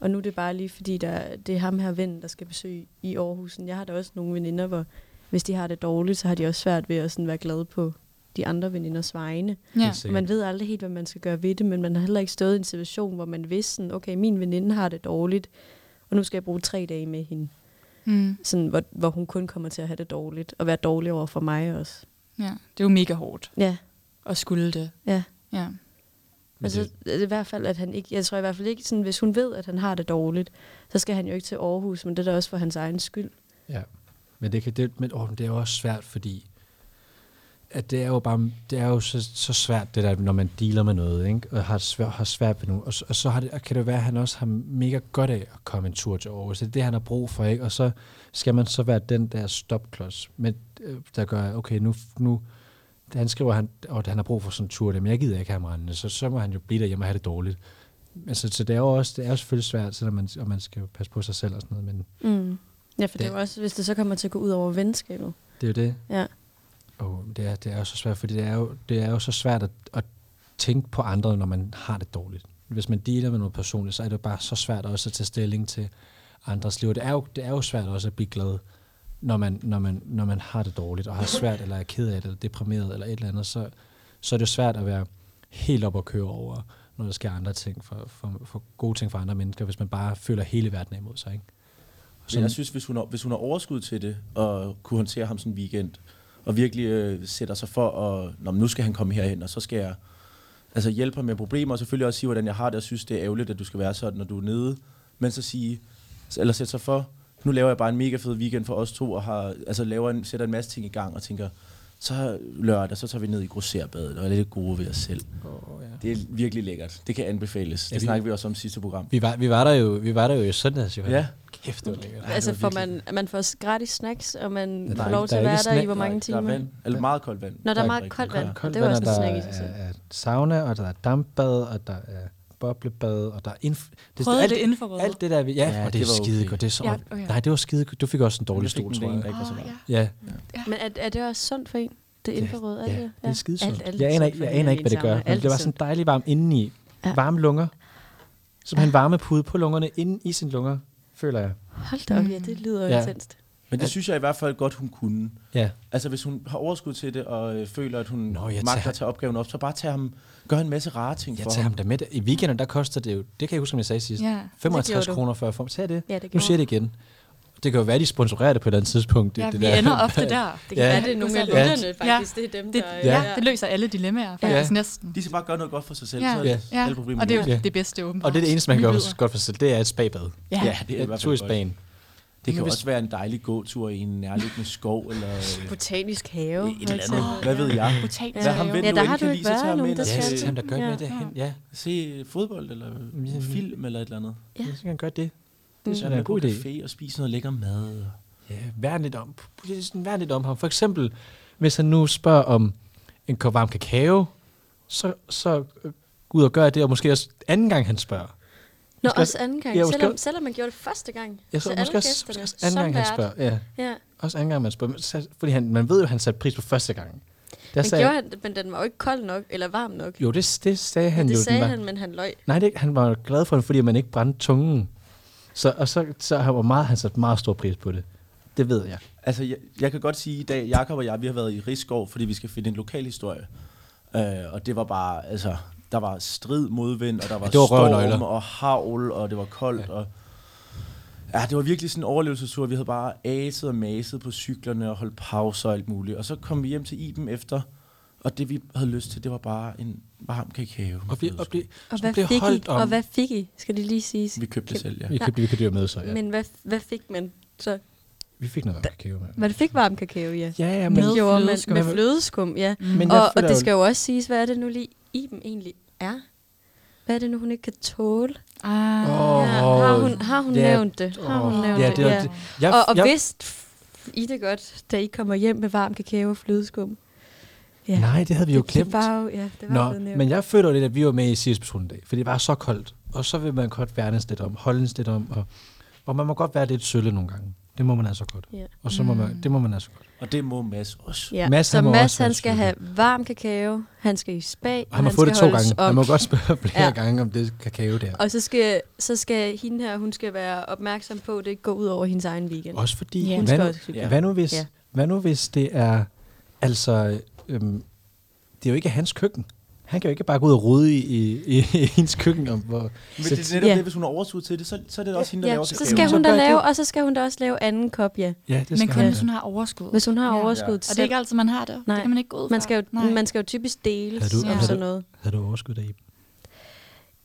[SPEAKER 3] Og nu er det bare lige, fordi der, det er ham her ven, der skal besøge i Aarhus. Jeg har da også nogle veninder, hvor hvis de har det dårligt, så har de også svært ved at sådan være glade på de andre veninders vegne.
[SPEAKER 5] Ja.
[SPEAKER 3] Og man ved aldrig helt, hvad man skal gøre ved det, men man har heller ikke stået i en situation, hvor man vidste, sådan, okay, min veninde har det dårligt, og nu skal jeg bruge tre dage med hende,
[SPEAKER 5] Mm.
[SPEAKER 3] sådan, hvor, hvor hun kun kommer til at have det dårligt, og være dårlig over for mig også.
[SPEAKER 5] ja. Det er jo mega hårdt
[SPEAKER 3] Ja,
[SPEAKER 5] at skulle det.
[SPEAKER 3] ja.
[SPEAKER 5] Ja.
[SPEAKER 4] Men
[SPEAKER 3] Altså,
[SPEAKER 4] det-
[SPEAKER 3] i hvert fald, at han ikke, jeg tror i hvert fald ikke, sådan, hvis hun ved, at han har det dårligt, så skal han jo ikke til Aarhus, men det er da også for hans egen skyld.
[SPEAKER 4] Ja, men det, kan, det, men, åh, men det er jo også svært, fordi at det er jo bare, det er jo så, så svært, det der, når man dealer med noget, ikke? og har svært, har svært ved noget, og, så- og så har det, kan det være, at han også har mega godt af at komme en tur til Aarhus. Det er det, han har brug for, ikke? Og så skal man så være den der stopklods, med, øh, der gør, okay, nu, nu han skriver, han, at han har brug for sådan en tur, men jeg gider ikke have ham rendende, så, så må han jo blive derhjemme og have det dårligt. Altså, så det er jo også, det er jo selvfølgelig svært, selvom man, og man skal passe på sig selv og sådan noget, men
[SPEAKER 3] Mm. Ja, for det, det er jo også, hvis det så kommer til at gå ud over venskabet.
[SPEAKER 4] det er jo det.
[SPEAKER 3] Ja.
[SPEAKER 4] Og det er, det er jo så svært, fordi det er jo, det er jo så svært at, at tænke på andre, når man har det dårligt. Hvis man dealer med noget personligt, så er det jo bare så svært også at tage stilling til andres liv. Det er jo, det er jo svært også at blive glad, når man, når, man, når man har det dårligt, og har svært, eller er ked af det, eller deprimeret, eller et eller andet, så, så er det jo svært at være helt op og køre over, når der sker andre ting, for, for, for gode ting for andre mennesker, hvis man bare føler hele verden imod sig. Ikke?
[SPEAKER 2] Så jeg synes, hvis hun, har, hvis hun har overskud til det, og kunne håndtere ham sådan en weekend, og virkelig øh, sætter sig for, at Nå, nu skal han komme herhen, og så skal jeg altså, hjælpe ham med problemer, og selvfølgelig også sige, hvordan jeg har det, og synes, det er ærgerligt, at du skal være sådan, når du er nede. Men så sige, eller sætte sig for, nu laver jeg bare en mega fed weekend for os to, og har, altså, laver en, sætter en masse ting i gang, og tænker, så lørdag, så tager vi ned i grosserbadet, og er lidt gode ved os selv.
[SPEAKER 4] Oh, ja.
[SPEAKER 2] Det er virkelig lækkert. Det kan anbefales.
[SPEAKER 4] Ja,
[SPEAKER 2] Det
[SPEAKER 4] vi-
[SPEAKER 2] snakker vi også om i sidste program.
[SPEAKER 4] Vi var, vi var der jo, vi var der jo i søndags, jo.
[SPEAKER 2] Ja.
[SPEAKER 4] Kæft, det var lækkert.
[SPEAKER 2] Ej,
[SPEAKER 3] altså får man, man får gratis snacks, og man
[SPEAKER 4] Der er
[SPEAKER 3] får lov
[SPEAKER 4] der
[SPEAKER 3] til
[SPEAKER 4] er
[SPEAKER 3] at være der i hvor mange
[SPEAKER 2] der,
[SPEAKER 3] timer.
[SPEAKER 2] Der er vand, eller meget koldt vand.
[SPEAKER 3] Når der er
[SPEAKER 2] ikke
[SPEAKER 3] meget koldt vand.
[SPEAKER 2] Ja.
[SPEAKER 4] Koldt
[SPEAKER 3] Det var også
[SPEAKER 4] og
[SPEAKER 3] en
[SPEAKER 4] der
[SPEAKER 3] snack i sig selv.
[SPEAKER 4] er, er sauna, og der er dampbad, og der er boblebad, og der er inf- det,
[SPEAKER 5] Prøvede
[SPEAKER 4] alt,
[SPEAKER 5] det infrarøde?
[SPEAKER 4] alt det der, vi- ja,
[SPEAKER 2] Ja,
[SPEAKER 4] ja og det,
[SPEAKER 2] det
[SPEAKER 4] er
[SPEAKER 2] var
[SPEAKER 4] skide
[SPEAKER 2] okay.
[SPEAKER 4] godt. Det er så,
[SPEAKER 5] Ja,
[SPEAKER 4] ja,
[SPEAKER 5] okay.
[SPEAKER 4] Nej, det var skide. Du fik også en dårlig stol, tror jeg.
[SPEAKER 2] der ikke var så
[SPEAKER 5] Åh,
[SPEAKER 2] meget.
[SPEAKER 5] ja.
[SPEAKER 4] Ja,
[SPEAKER 3] Men er, er det også sundt for en? Det
[SPEAKER 4] Ja,
[SPEAKER 3] infrarøde, er
[SPEAKER 4] ja,
[SPEAKER 3] det?
[SPEAKER 4] er skide sundt.
[SPEAKER 3] Alt, alt
[SPEAKER 4] Jeg
[SPEAKER 3] er
[SPEAKER 4] aner jeg aner ikke, hvad det gør. Men det var sådan dejligt varmt indeni.
[SPEAKER 3] Ja.
[SPEAKER 4] Varme lunger. Som en varmepude på lungerne, inde i sine lunger, føler jeg.
[SPEAKER 3] Hold da op, ja, det lyder
[SPEAKER 4] Ja.
[SPEAKER 3] intenst.
[SPEAKER 2] Men det synes jeg i hvert fald godt, hun kunne.
[SPEAKER 4] Ja,
[SPEAKER 2] Altså hvis hun har overskud til det, og øh, føler, at hun
[SPEAKER 4] Nå, ja,
[SPEAKER 2] magter at tage opgaven op, så bare tage ham, gør en masse rare ting
[SPEAKER 4] jeg
[SPEAKER 2] for
[SPEAKER 4] tager ham da med. I weekenden, der koster det jo, det kan jeg huske, som jeg sagde sidst,
[SPEAKER 5] Ja.
[SPEAKER 4] 55
[SPEAKER 3] gjorde du.
[SPEAKER 4] kroner for at få Tag det.
[SPEAKER 3] Ja, det
[SPEAKER 4] Nu siger jeg det igen. Det kan jo være, de sponsorerer det på et eller andet tidspunkt. Det,
[SPEAKER 5] Ja,
[SPEAKER 4] det
[SPEAKER 5] vi
[SPEAKER 4] der.
[SPEAKER 5] ender ofte der.
[SPEAKER 3] Det kan
[SPEAKER 4] Ja.
[SPEAKER 3] være, det er nogle af
[SPEAKER 5] Ja.
[SPEAKER 3] lytterne faktisk. Det er dem,
[SPEAKER 5] Det,
[SPEAKER 3] der...
[SPEAKER 5] ja. ja, det løser alle dilemmaer faktisk
[SPEAKER 4] Ja.
[SPEAKER 5] næsten.
[SPEAKER 2] De skal bare gøre noget godt for sig selv,
[SPEAKER 5] Ja.
[SPEAKER 2] så er
[SPEAKER 4] Ja.
[SPEAKER 2] det
[SPEAKER 5] Ja,
[SPEAKER 2] alle problemer.
[SPEAKER 5] og det er jo
[SPEAKER 4] Ja.
[SPEAKER 5] det bedste åbenbart.
[SPEAKER 4] Og det er det eneste, man kan gøre godt for sig selv, det er et spabad.
[SPEAKER 5] Ja,
[SPEAKER 2] Ja, det er
[SPEAKER 4] Ja,
[SPEAKER 2] hvert
[SPEAKER 4] tur
[SPEAKER 2] Det kan
[SPEAKER 4] hvis-
[SPEAKER 2] også være en dejlig gåtur i en nærliggende skov, eller øh,
[SPEAKER 3] Botanisk have.
[SPEAKER 2] et eller
[SPEAKER 3] eksempel.
[SPEAKER 2] andet. Hvad ved jeg?
[SPEAKER 5] Botanisk
[SPEAKER 2] Hvad ham ven
[SPEAKER 3] Ja,
[SPEAKER 2] nu
[SPEAKER 3] der
[SPEAKER 2] end
[SPEAKER 3] har
[SPEAKER 2] kan
[SPEAKER 3] du
[SPEAKER 2] lide,
[SPEAKER 3] ikke
[SPEAKER 2] så tager
[SPEAKER 3] været
[SPEAKER 2] ham
[SPEAKER 3] nogen,
[SPEAKER 2] ind
[SPEAKER 3] der
[SPEAKER 2] og
[SPEAKER 4] Ja, så
[SPEAKER 3] du.
[SPEAKER 4] der gør
[SPEAKER 3] Ja.
[SPEAKER 4] med det hen. Ja,
[SPEAKER 2] se fodbold, eller
[SPEAKER 4] Ja.
[SPEAKER 2] film, eller et eller andet.
[SPEAKER 3] Ja.
[SPEAKER 4] så kan han gøre det.
[SPEAKER 3] Mm.
[SPEAKER 4] Det er en
[SPEAKER 2] gå
[SPEAKER 4] god idé.
[SPEAKER 2] café og spise noget lækker mad.
[SPEAKER 4] Ja, værn lidt om, sådan, værn lidt om ham. For eksempel, hvis han nu spørger om en kop varm kakao, så, så øh, gå ud og gøre det, og måske også anden gang, han spørger.
[SPEAKER 3] Nå,
[SPEAKER 4] Måske
[SPEAKER 3] også anden gang,
[SPEAKER 4] Ja,
[SPEAKER 3] ja,
[SPEAKER 4] måske-
[SPEAKER 3] selvom, selvom man gjorde det første gang.
[SPEAKER 4] Jeg
[SPEAKER 3] Så
[SPEAKER 4] så,
[SPEAKER 3] alle
[SPEAKER 4] måske, også,
[SPEAKER 3] gæsterne
[SPEAKER 4] måske også anden gang, han spørger. Ja,
[SPEAKER 3] Ja,
[SPEAKER 4] også anden gang, man spørger. Men Fordi han, man ved jo, at han satte pris på første gang. Der
[SPEAKER 3] men,
[SPEAKER 4] sagde,
[SPEAKER 3] gjorde han, men den var jo ikke kold nok, eller varm nok.
[SPEAKER 4] jo, det, det sagde han
[SPEAKER 3] det
[SPEAKER 4] jo. den
[SPEAKER 3] sagde
[SPEAKER 4] var.
[SPEAKER 3] han, men han løg.
[SPEAKER 4] Nej, det, han var glad for det, fordi man ikke brændte tungen. Så, og så, så han var meget, han satte meget stor pris på det. Det ved jeg.
[SPEAKER 2] Altså, jeg, jeg kan godt sige i dag, Jakob og jeg, vi har været i Rigskov, fordi vi skal finde en lokal historie. Øh, og det var bare, altså, der var strid modvind, og der var,
[SPEAKER 4] det var
[SPEAKER 2] storm og havl, og det var koldt. Ja. Og, ja, det var virkelig sådan en overlevelsestur. Vi havde bare aset og maset på cyklerne og holdt pauser og alt muligt. Og så kom vi hjem til Iben efter, og det vi havde lyst til, det var bare en varm kakao.
[SPEAKER 4] Og, vi, og, blive,
[SPEAKER 3] Og hvad,
[SPEAKER 4] blev
[SPEAKER 3] fik I?
[SPEAKER 4] holdt om.
[SPEAKER 3] og hvad fik I? Skal det lige siges?
[SPEAKER 2] vi købte det selv, ja.
[SPEAKER 4] Vi købte, vi købte jo med, så ja.
[SPEAKER 3] Men hvad, hvad fik man så?
[SPEAKER 4] Vi fik noget kakao med.
[SPEAKER 3] Man fik varm kakao, ja.
[SPEAKER 4] Ja, ja,
[SPEAKER 5] Med
[SPEAKER 4] men,
[SPEAKER 3] Det gjorde man
[SPEAKER 5] flødeskum.
[SPEAKER 3] med flødeskum, ja.
[SPEAKER 4] men
[SPEAKER 3] Og, og det
[SPEAKER 4] jo-
[SPEAKER 3] skal jo også siges, hvad er det nu lige Iben egentlig er? Hvad er det nu, hun ikke kan tåle?
[SPEAKER 5] Ah.
[SPEAKER 4] Åh,
[SPEAKER 3] ja, har hun, har hun
[SPEAKER 4] ja,
[SPEAKER 3] nævnt det? Har hun
[SPEAKER 4] åh,
[SPEAKER 3] nævnt
[SPEAKER 4] ja,
[SPEAKER 3] det?
[SPEAKER 4] det,
[SPEAKER 3] ja.
[SPEAKER 4] det. Jeg,
[SPEAKER 3] og og
[SPEAKER 4] jeg,
[SPEAKER 3] vidste I det godt, da I kommer hjem med varm kakao og flødeskum? Ja.
[SPEAKER 4] Nej, det havde vi jo
[SPEAKER 3] det,
[SPEAKER 4] glemt.
[SPEAKER 3] Det var jo, ja, det var
[SPEAKER 4] Nå,
[SPEAKER 3] nævnt.
[SPEAKER 4] men jeg føler jo lidt, at vi var med i Sirius Patruljen dag, for det var så koldt. Og så vil man godt værnes lidt om, holdes lidt om, og, og man må godt være lidt sølle nogle gange. Det må man altså godt.
[SPEAKER 3] Ja.
[SPEAKER 4] Og så må man, det må man altså godt.
[SPEAKER 2] Og det må Mads også.
[SPEAKER 3] Ja.
[SPEAKER 4] Mads,
[SPEAKER 3] så
[SPEAKER 4] han
[SPEAKER 3] Mads,
[SPEAKER 4] også
[SPEAKER 3] han skal have varm kakao, han skal i spa,
[SPEAKER 4] Og han må få det to gange. Han må godt spørge flere
[SPEAKER 3] Ja.
[SPEAKER 4] gange om det kakao der.
[SPEAKER 3] Og så skal, så skal hende her, hun skal være opmærksom på, at det ikke går ud over hendes egen weekend.
[SPEAKER 4] Også fordi,
[SPEAKER 5] Ja.
[SPEAKER 3] Hun
[SPEAKER 4] hvad,
[SPEAKER 3] skal
[SPEAKER 4] nu,
[SPEAKER 3] også cykle.
[SPEAKER 4] hvad, nu hvis,
[SPEAKER 3] Ja.
[SPEAKER 4] hvad nu hvis det er, altså, øhm, det er jo ikke hans køkken. Han kan jo ikke bare gå ud og rode i, i, i, i hendes køkken. Om, hvor,
[SPEAKER 2] Men det er netop
[SPEAKER 3] Ja.
[SPEAKER 2] det, hvis hun har overskud til det, så, så er det også hende, der
[SPEAKER 3] ja,
[SPEAKER 2] laver
[SPEAKER 3] så skal
[SPEAKER 4] Så
[SPEAKER 3] hun da lave, og så skal hun da også lave anden kop, ja.
[SPEAKER 4] ja, det
[SPEAKER 5] Men kun hvis hun har overskud.
[SPEAKER 3] Hvis hun har
[SPEAKER 5] Ja.
[SPEAKER 3] overskud
[SPEAKER 2] Ja.
[SPEAKER 5] Og det er ikke altid, man har det.
[SPEAKER 3] Nej.
[SPEAKER 5] Det kan man ikke gå ud fra.
[SPEAKER 3] man skal, jo,
[SPEAKER 5] Nej.
[SPEAKER 3] man skal jo typisk dele
[SPEAKER 4] Havde du-
[SPEAKER 3] sådan
[SPEAKER 4] du-
[SPEAKER 3] noget.
[SPEAKER 4] Havde du overskud der i?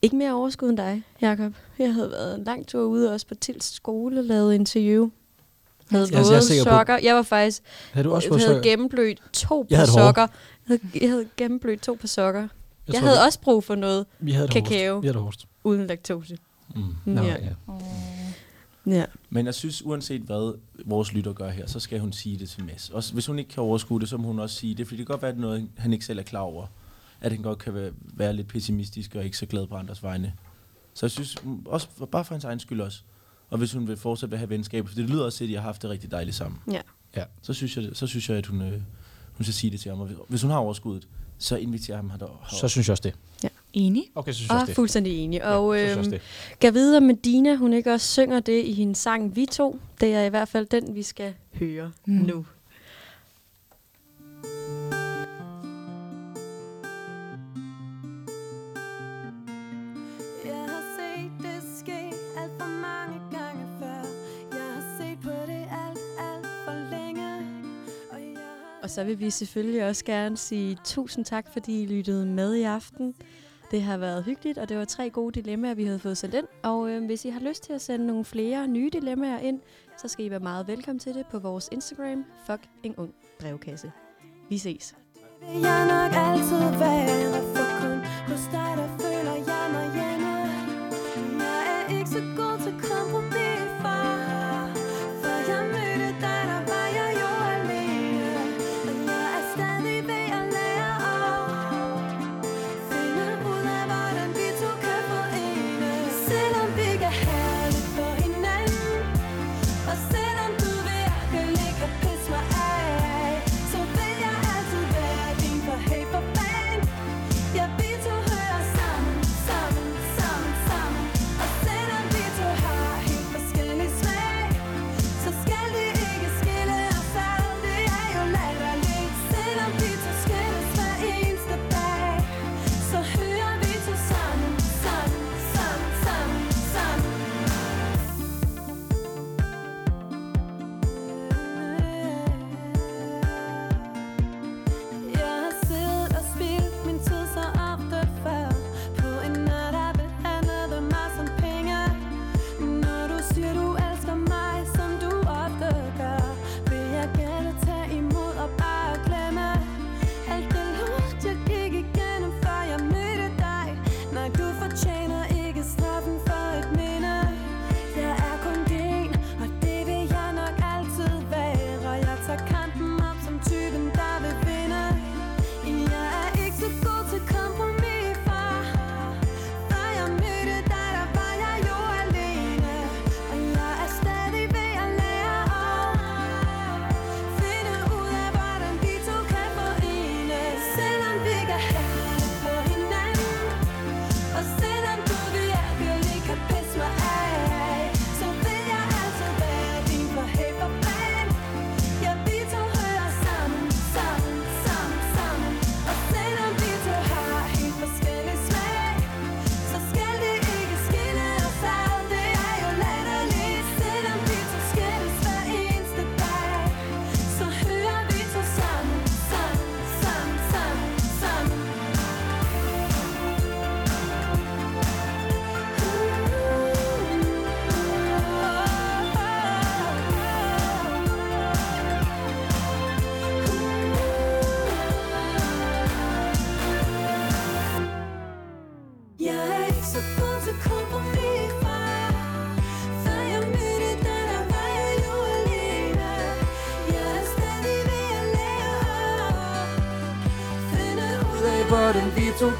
[SPEAKER 3] Ikke mere overskud end dig, Jakob. Jeg havde været en lang tur ude også på Tils skole, lavet interview. Havde
[SPEAKER 5] Altså,
[SPEAKER 4] jeg
[SPEAKER 3] våde
[SPEAKER 4] sikker på-
[SPEAKER 3] sokker. Jeg var faktisk
[SPEAKER 4] Havde du også
[SPEAKER 3] jeg havde gennemblødt to
[SPEAKER 4] Jeg
[SPEAKER 3] par sokker. Jeg havde, jeg havde gennemblødt to par sokker. Jeg, jeg
[SPEAKER 4] tror,
[SPEAKER 3] havde
[SPEAKER 4] vi-
[SPEAKER 3] også brug for noget
[SPEAKER 4] vi havde det
[SPEAKER 3] kakao.
[SPEAKER 4] Hårdest. Vi havde det hårdest.
[SPEAKER 3] uden laktose.
[SPEAKER 2] Mm.
[SPEAKER 4] Nå,
[SPEAKER 3] ja.
[SPEAKER 4] ja.
[SPEAKER 3] ja.
[SPEAKER 2] Men jeg synes, uanset hvad vores lytter gør her, så skal hun sige det til Mads. Også hvis hun ikke kan overskue det, så må hun også sige det, fordi det kan godt være, at noget, han ikke selv er klar over. At han godt kan være, være lidt pessimistisk og ikke så glad på andres vegne. Så jeg synes, mm, også bare for hans egen skyld også. Og hvis hun vil fortsætte at have venskab, for det lyder også til, at de har haft det rigtig dejligt sammen.
[SPEAKER 3] ja.
[SPEAKER 4] Ja.
[SPEAKER 2] Så synes jeg, så synes jeg at hun, øh, hun skal sige det til ham. Og hvis- hun har overskuddet, så inviterer ham her.
[SPEAKER 4] Så synes jeg også det.
[SPEAKER 5] Enig.
[SPEAKER 4] Okay, så synes jeg
[SPEAKER 3] Og
[SPEAKER 4] også det.
[SPEAKER 3] fuldstændig enig. Og
[SPEAKER 4] ja, jeg
[SPEAKER 3] øhm,
[SPEAKER 4] også det.
[SPEAKER 3] Gav videre med Dina, hun ikke også synger det i hendes sang Vi to. Det er i hvert fald den, vi skal høre
[SPEAKER 5] mm.
[SPEAKER 3] nu. Så vil vi selvfølgelig også gerne sige tusind tak, fordi I lyttede med i aften. Det har været hyggeligt, og det var tre gode dilemmaer, vi havde fået sendt ind. Og øh, hvis I har lyst til at sende nogle flere nye dilemmaer ind, så skal I være meget velkommen til det på vores Instagram, fuck en ung brevkasse. Vi ses.
[SPEAKER 6] vil jeg nok altid være For kun hos dig, der føler jeg mig hjemme Jeg er ikke så god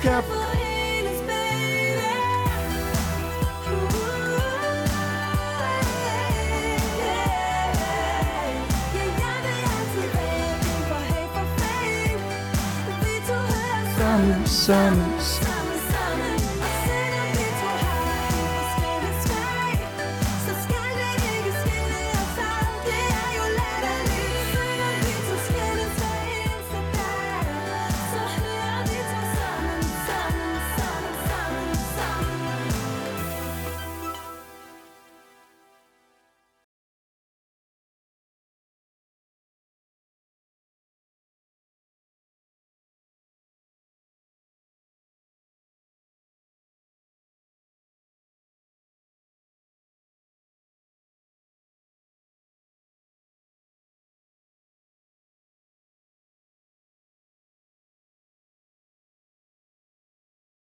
[SPEAKER 6] vi